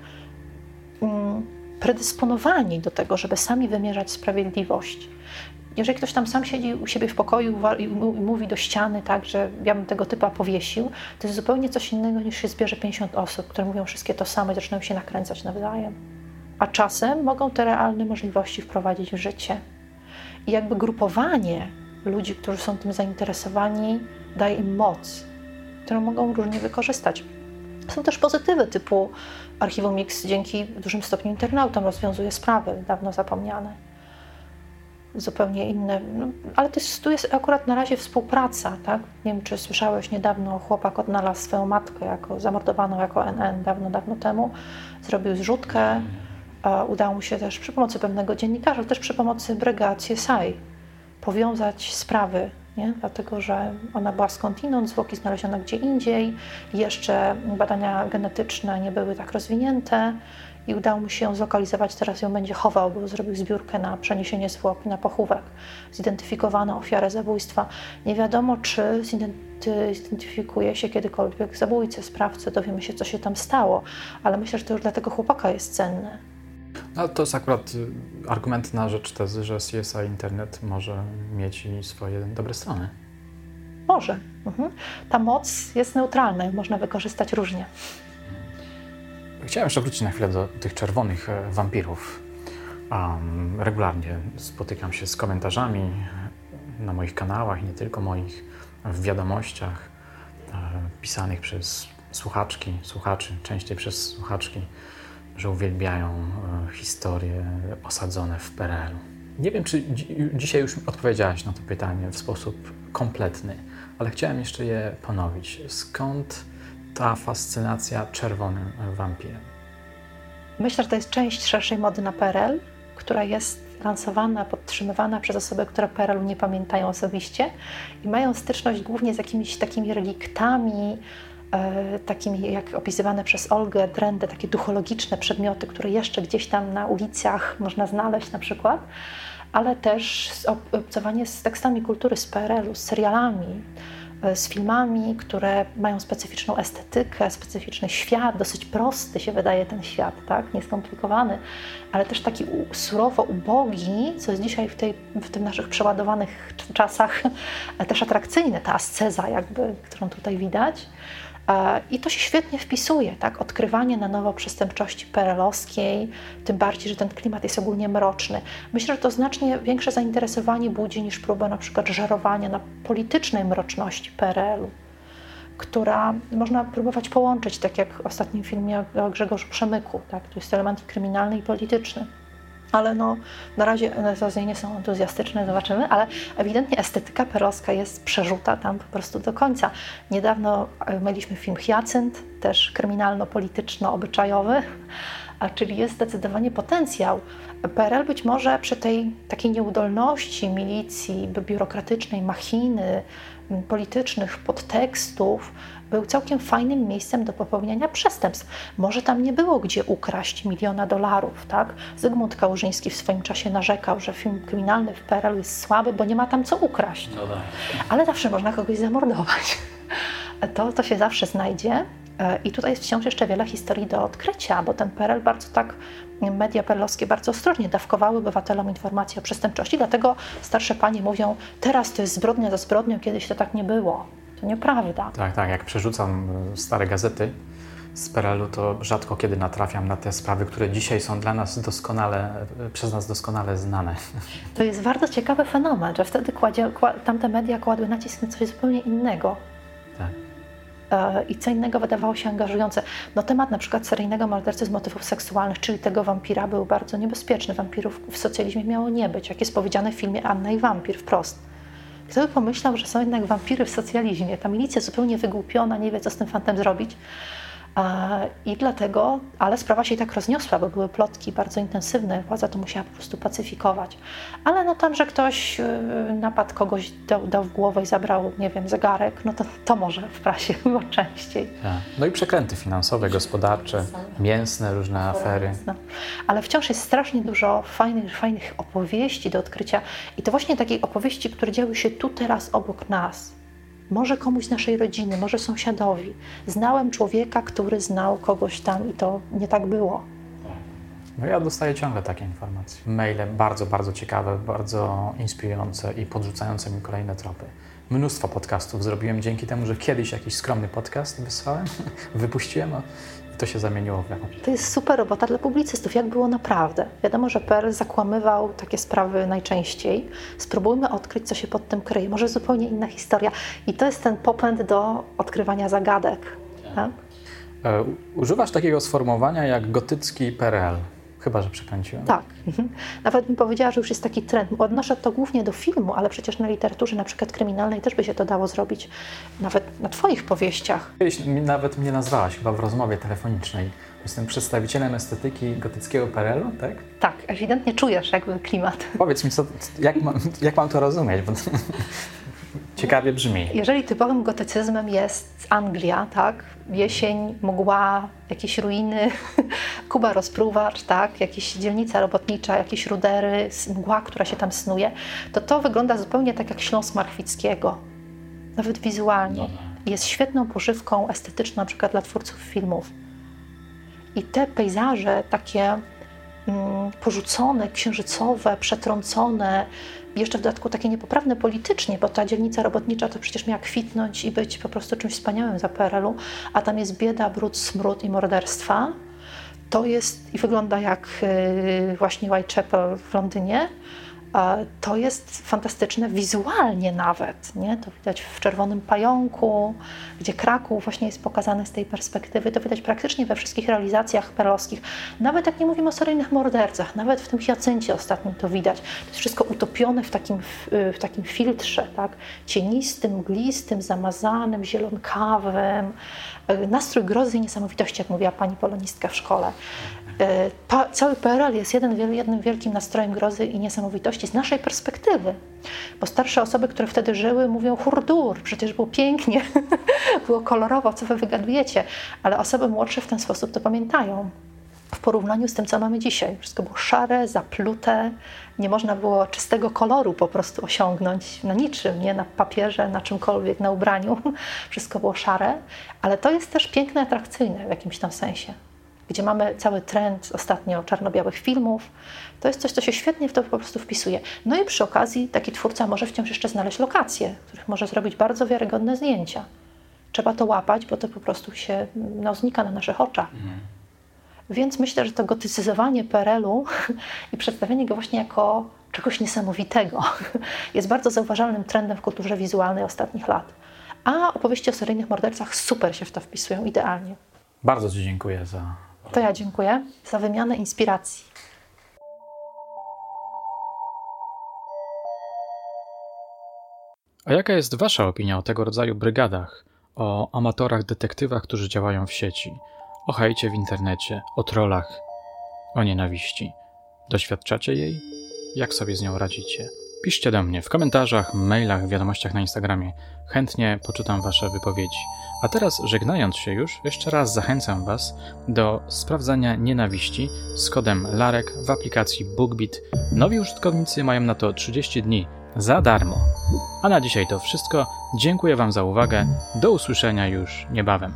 predysponowani do tego, żeby sami wymierzać sprawiedliwość. Jeżeli ktoś tam sam siedzi u siebie w pokoju i mówi do ściany tak, że ja bym tego typa powiesił, to jest zupełnie coś innego niż się zbierze 50 osób, które mówią wszystkie to samo i zaczynają się nakręcać nawzajem. A czasem mogą te realne możliwości wprowadzić w życie. I jakby grupowanie ludzi, którzy są tym zainteresowani, daje im moc, którą mogą różnie wykorzystać. Są też pozytywy typu Archiwum Mix dzięki dużym stopniu internautom rozwiązuje sprawy dawno zapomniane zupełnie inne. No, ale to jest, tu jest akurat na razie współpraca, tak? Nie wiem, czy słyszałeś niedawno, chłopak odnalazł swoją matkę jako zamordowaną jako NN dawno, dawno temu. Zrobił zrzutkę. Udało mu się też przy pomocy pewnego dziennikarza, też przy pomocy brygad CSI powiązać sprawy, nie? dlatego że ona była skądinąd, zwłoki znaleziono gdzie indziej, jeszcze badania genetyczne nie były tak rozwinięte i udało mu się ją zlokalizować. Teraz ją będzie chował, bo zrobił zbiórkę na przeniesienie zwłok na pochówek. Zidentyfikowano ofiarę zabójstwa. Nie wiadomo, czy zidentyfikuje się kiedykolwiek zabójcę, sprawcę, dowiemy się, co się tam stało, ale myślę, że to już dla tego chłopaka jest cenne. No, to jest akurat y, argument na rzecz tezy, że CSI Internet może mieć swoje dobre strony. Może. Mhm. Ta moc jest neutralna i można wykorzystać różnie. Chciałem jeszcze wrócić na chwilę do tych czerwonych e, wampirów. Um, regularnie spotykam się z komentarzami na moich kanałach i nie tylko moich, w wiadomościach e, pisanych przez słuchaczki, słuchaczy, częściej przez słuchaczki, że uwielbiają e, historie osadzone w PRL-u. Nie wiem, czy dzi dzisiaj już odpowiedziałaś na to pytanie w sposób kompletny, ale chciałem jeszcze je ponowić. Skąd ta fascynacja czerwonym wampirem? Myślę, że to jest część szerszej mody na PRL, która jest lansowana, podtrzymywana przez osoby, które PRL-u nie pamiętają osobiście i mają styczność głównie z jakimiś takimi reliktami, takimi jak opisywane przez Olgę Drendę, takie duchologiczne przedmioty, które jeszcze gdzieś tam na ulicach można znaleźć na przykład, ale też obcowanie z tekstami kultury z PRL-u, z serialami, E, z filmami, które mają specyficzną estetykę, specyficzny świat, dosyć prosty się wydaje ten świat, tak? nieskomplikowany, ale też taki surowo ubogi, co jest dzisiaj w, tej, w tych naszych przeładowanych czasach też atrakcyjne, ta asceza jakby, którą tutaj widać. E, I to się świetnie wpisuje, tak? Odkrywanie na nowo przestępczości perelowskiej, tym bardziej, że ten klimat jest ogólnie mroczny. Myślę, że to znacznie większe zainteresowanie budzi niż próba na przykład żerowania na politycznej mroczności PRL-u, która można próbować połączyć, tak jak w ostatnim filmie o Grzegorzu Przemyku, tak? To jest element kryminalny i polityczny ale no, na razie NSOZ nie są entuzjastyczne, zobaczymy, ale ewidentnie estetyka perowska jest przerzuta tam po prostu do końca. Niedawno e, mieliśmy film Hyacynt, też kryminalno-polityczno-obyczajowy, czyli jest zdecydowanie potencjał. PRL być może przy tej takiej nieudolności milicji, biurokratycznej machiny, politycznych podtekstów, był całkiem fajnym miejscem do popełniania przestępstw. Może tam nie było gdzie ukraść miliona dolarów, tak? Zygmunt Kałużyński w swoim czasie narzekał, że film kryminalny w PRL jest słaby, bo nie ma tam co ukraść. No tak. Ale zawsze można kogoś zamordować. To, to się zawsze znajdzie. E, I tutaj jest wciąż jeszcze wiele historii do odkrycia, bo ten PRL bardzo tak, media perlowskie bardzo ostrożnie dawkowały obywatelom informacje o przestępczości, dlatego starsze panie mówią, teraz to jest zbrodnia za zbrodnią, kiedyś to tak nie było. To nieprawda. Tak, tak. Jak przerzucam e, stare gazety z PRL-u, to rzadko kiedy natrafiam na te sprawy, które dzisiaj są dla nas doskonale, e, przez nas doskonale znane. To jest bardzo ciekawy fenomen, że wtedy kładzie, tamte media kładły nacisk na coś zupełnie innego. Tak. E, I co innego wydawało się angażujące. No temat na przykład seryjnego mordercy z motywów seksualnych, czyli tego wampira, był bardzo niebezpieczny. Wampirów w socjalizmie miało nie być, jak jest powiedziane w filmie Anna i wampir wprost. Kto by pomyślał, że są jednak wampiry w socjalizmie? Ta milicja zupełnie wygłupiona, nie wie, co z tym fantem zrobić. I dlatego, ale sprawa się i tak rozniosła, bo były plotki bardzo intensywne, władza to musiała po prostu pacyfikować. Ale no tam, że ktoś y, napadł kogoś, dał, dał w głowę i zabrał, nie wiem, zegarek, no to, to może w prasie było częściej. Tak. No i przekręty finansowe, gospodarcze, mięsne, różne afery. No. Ale wciąż jest strasznie dużo fajnych, fajnych opowieści do odkrycia i to właśnie takiej opowieści, które działy się tu teraz obok nas może komuś z naszej rodziny, może sąsiadowi. Znałem człowieka, który znał kogoś tam i to nie tak było. No ja dostaję ciągle takie informacje. Maile bardzo, bardzo ciekawe, bardzo inspirujące i podrzucające mi kolejne tropy. Mnóstwo podcastów zrobiłem dzięki temu, że kiedyś jakiś skromny podcast wysłałem, wypuściłem, to się zamieniło w jakąś. To jest super robota dla publicystów, jak było naprawdę. Wiadomo, że Per zakłamywał takie sprawy najczęściej. Spróbujmy odkryć, co się pod tym kryje. Może zupełnie inna historia. I to jest ten popęd do odkrywania zagadek. Tak? E, używasz takiego sformułowania jak gotycki PRL. Chyba, że przekręciłem. Tak. Mhm. Nawet bym powiedziała, że już jest taki trend. Odnoszę to głównie do filmu, ale przecież na literaturze na przykład kryminalnej też by się to dało zrobić. Nawet na Twoich powieściach. Kiedyś nawet mnie nazwałaś chyba w rozmowie telefonicznej. Jestem przedstawicielem estetyki gotyckiego PRL-u, tak? Tak, ewidentnie czujesz jakby klimat. Powiedz mi, co, jak, mam, jak mam to rozumieć? Bo ciekawie brzmi. Jeżeli typowym gotycyzmem jest Anglia, tak? Jesień, mgła, jakieś ruiny, Kuba rozpruwacz, tak? Jakieś dzielnica robotnicza, jakieś rudery, mgła, która się tam snuje, to to wygląda zupełnie tak jak Śląsk Marchwickiego. Nawet wizualnie. No tak. Jest świetną pożywką estetyczną na przykład dla twórców filmów. I te pejzaże takie mm, porzucone, księżycowe, przetrącone, jeszcze w dodatku takie niepoprawne politycznie, bo ta dzielnica robotnicza to przecież miała kwitnąć i być po prostu czymś wspaniałym za PRL-u, a tam jest bieda, brud, smród i morderstwa. To jest i wygląda jak y, właśnie Whitechapel w Londynie to jest fantastyczne wizualnie nawet. Nie? To widać w Czerwonym Pająku, gdzie Kraków właśnie jest pokazany z tej perspektywy. To widać praktycznie we wszystkich realizacjach perlowskich. Nawet jak nie mówimy o seryjnych mordercach, nawet w tym Hiacyncie ostatnim to widać. To jest wszystko utopione w takim, w takim filtrze, tak? cienistym, mglistym, zamazanym, zielonkawym. Nastrój grozy i niesamowitości, jak mówiła pani polonistka w szkole. E, cały PRL jest jeden, jednym wielkim nastrojem grozy i niesamowitości z naszej perspektywy. Bo starsze osoby, które wtedy żyły, mówią hurdur, przecież było pięknie, było kolorowo, co wy wygadujecie. Ale osoby młodsze w ten sposób to pamiętają. W porównaniu z tym, co mamy dzisiaj. Wszystko było szare, zaplute, nie można było czystego koloru po prostu osiągnąć na niczym, nie na papierze, na czymkolwiek, na ubraniu. Wszystko było szare, ale to jest też piękne, atrakcyjne w jakimś tam sensie gdzie mamy cały trend ostatnio czarno-białych filmów. To jest coś, co się świetnie w to po prostu wpisuje. No i przy okazji taki twórca może wciąż jeszcze znaleźć lokacje, w których może zrobić bardzo wiarygodne zdjęcia. Trzeba to łapać, bo to po prostu się no, znika na naszych oczach. Mhm. Więc myślę, że to gotycyzowanie PRL-u i przedstawienie go właśnie jako czegoś niesamowitego jest bardzo zauważalnym trendem w kulturze wizualnej ostatnich lat. A opowieści o seryjnych mordercach super się w to wpisują idealnie. Bardzo Ci dziękuję za to ja dziękuję za wymianę inspiracji. A jaka jest Wasza opinia o tego rodzaju brygadach? O amatorach detektywach, którzy działają w sieci, o hejcie w internecie, o trollach, o nienawiści. Doświadczacie jej? Jak sobie z nią radzicie? Piszcie do mnie w komentarzach, mailach, wiadomościach na Instagramie. Chętnie poczytam Wasze wypowiedzi. A teraz, żegnając się już, jeszcze raz zachęcam Was do sprawdzania nienawiści z kodem LAREK w aplikacji BookBeat. Nowi użytkownicy mają na to 30 dni za darmo. A na dzisiaj to wszystko. Dziękuję Wam za uwagę. Do usłyszenia już niebawem.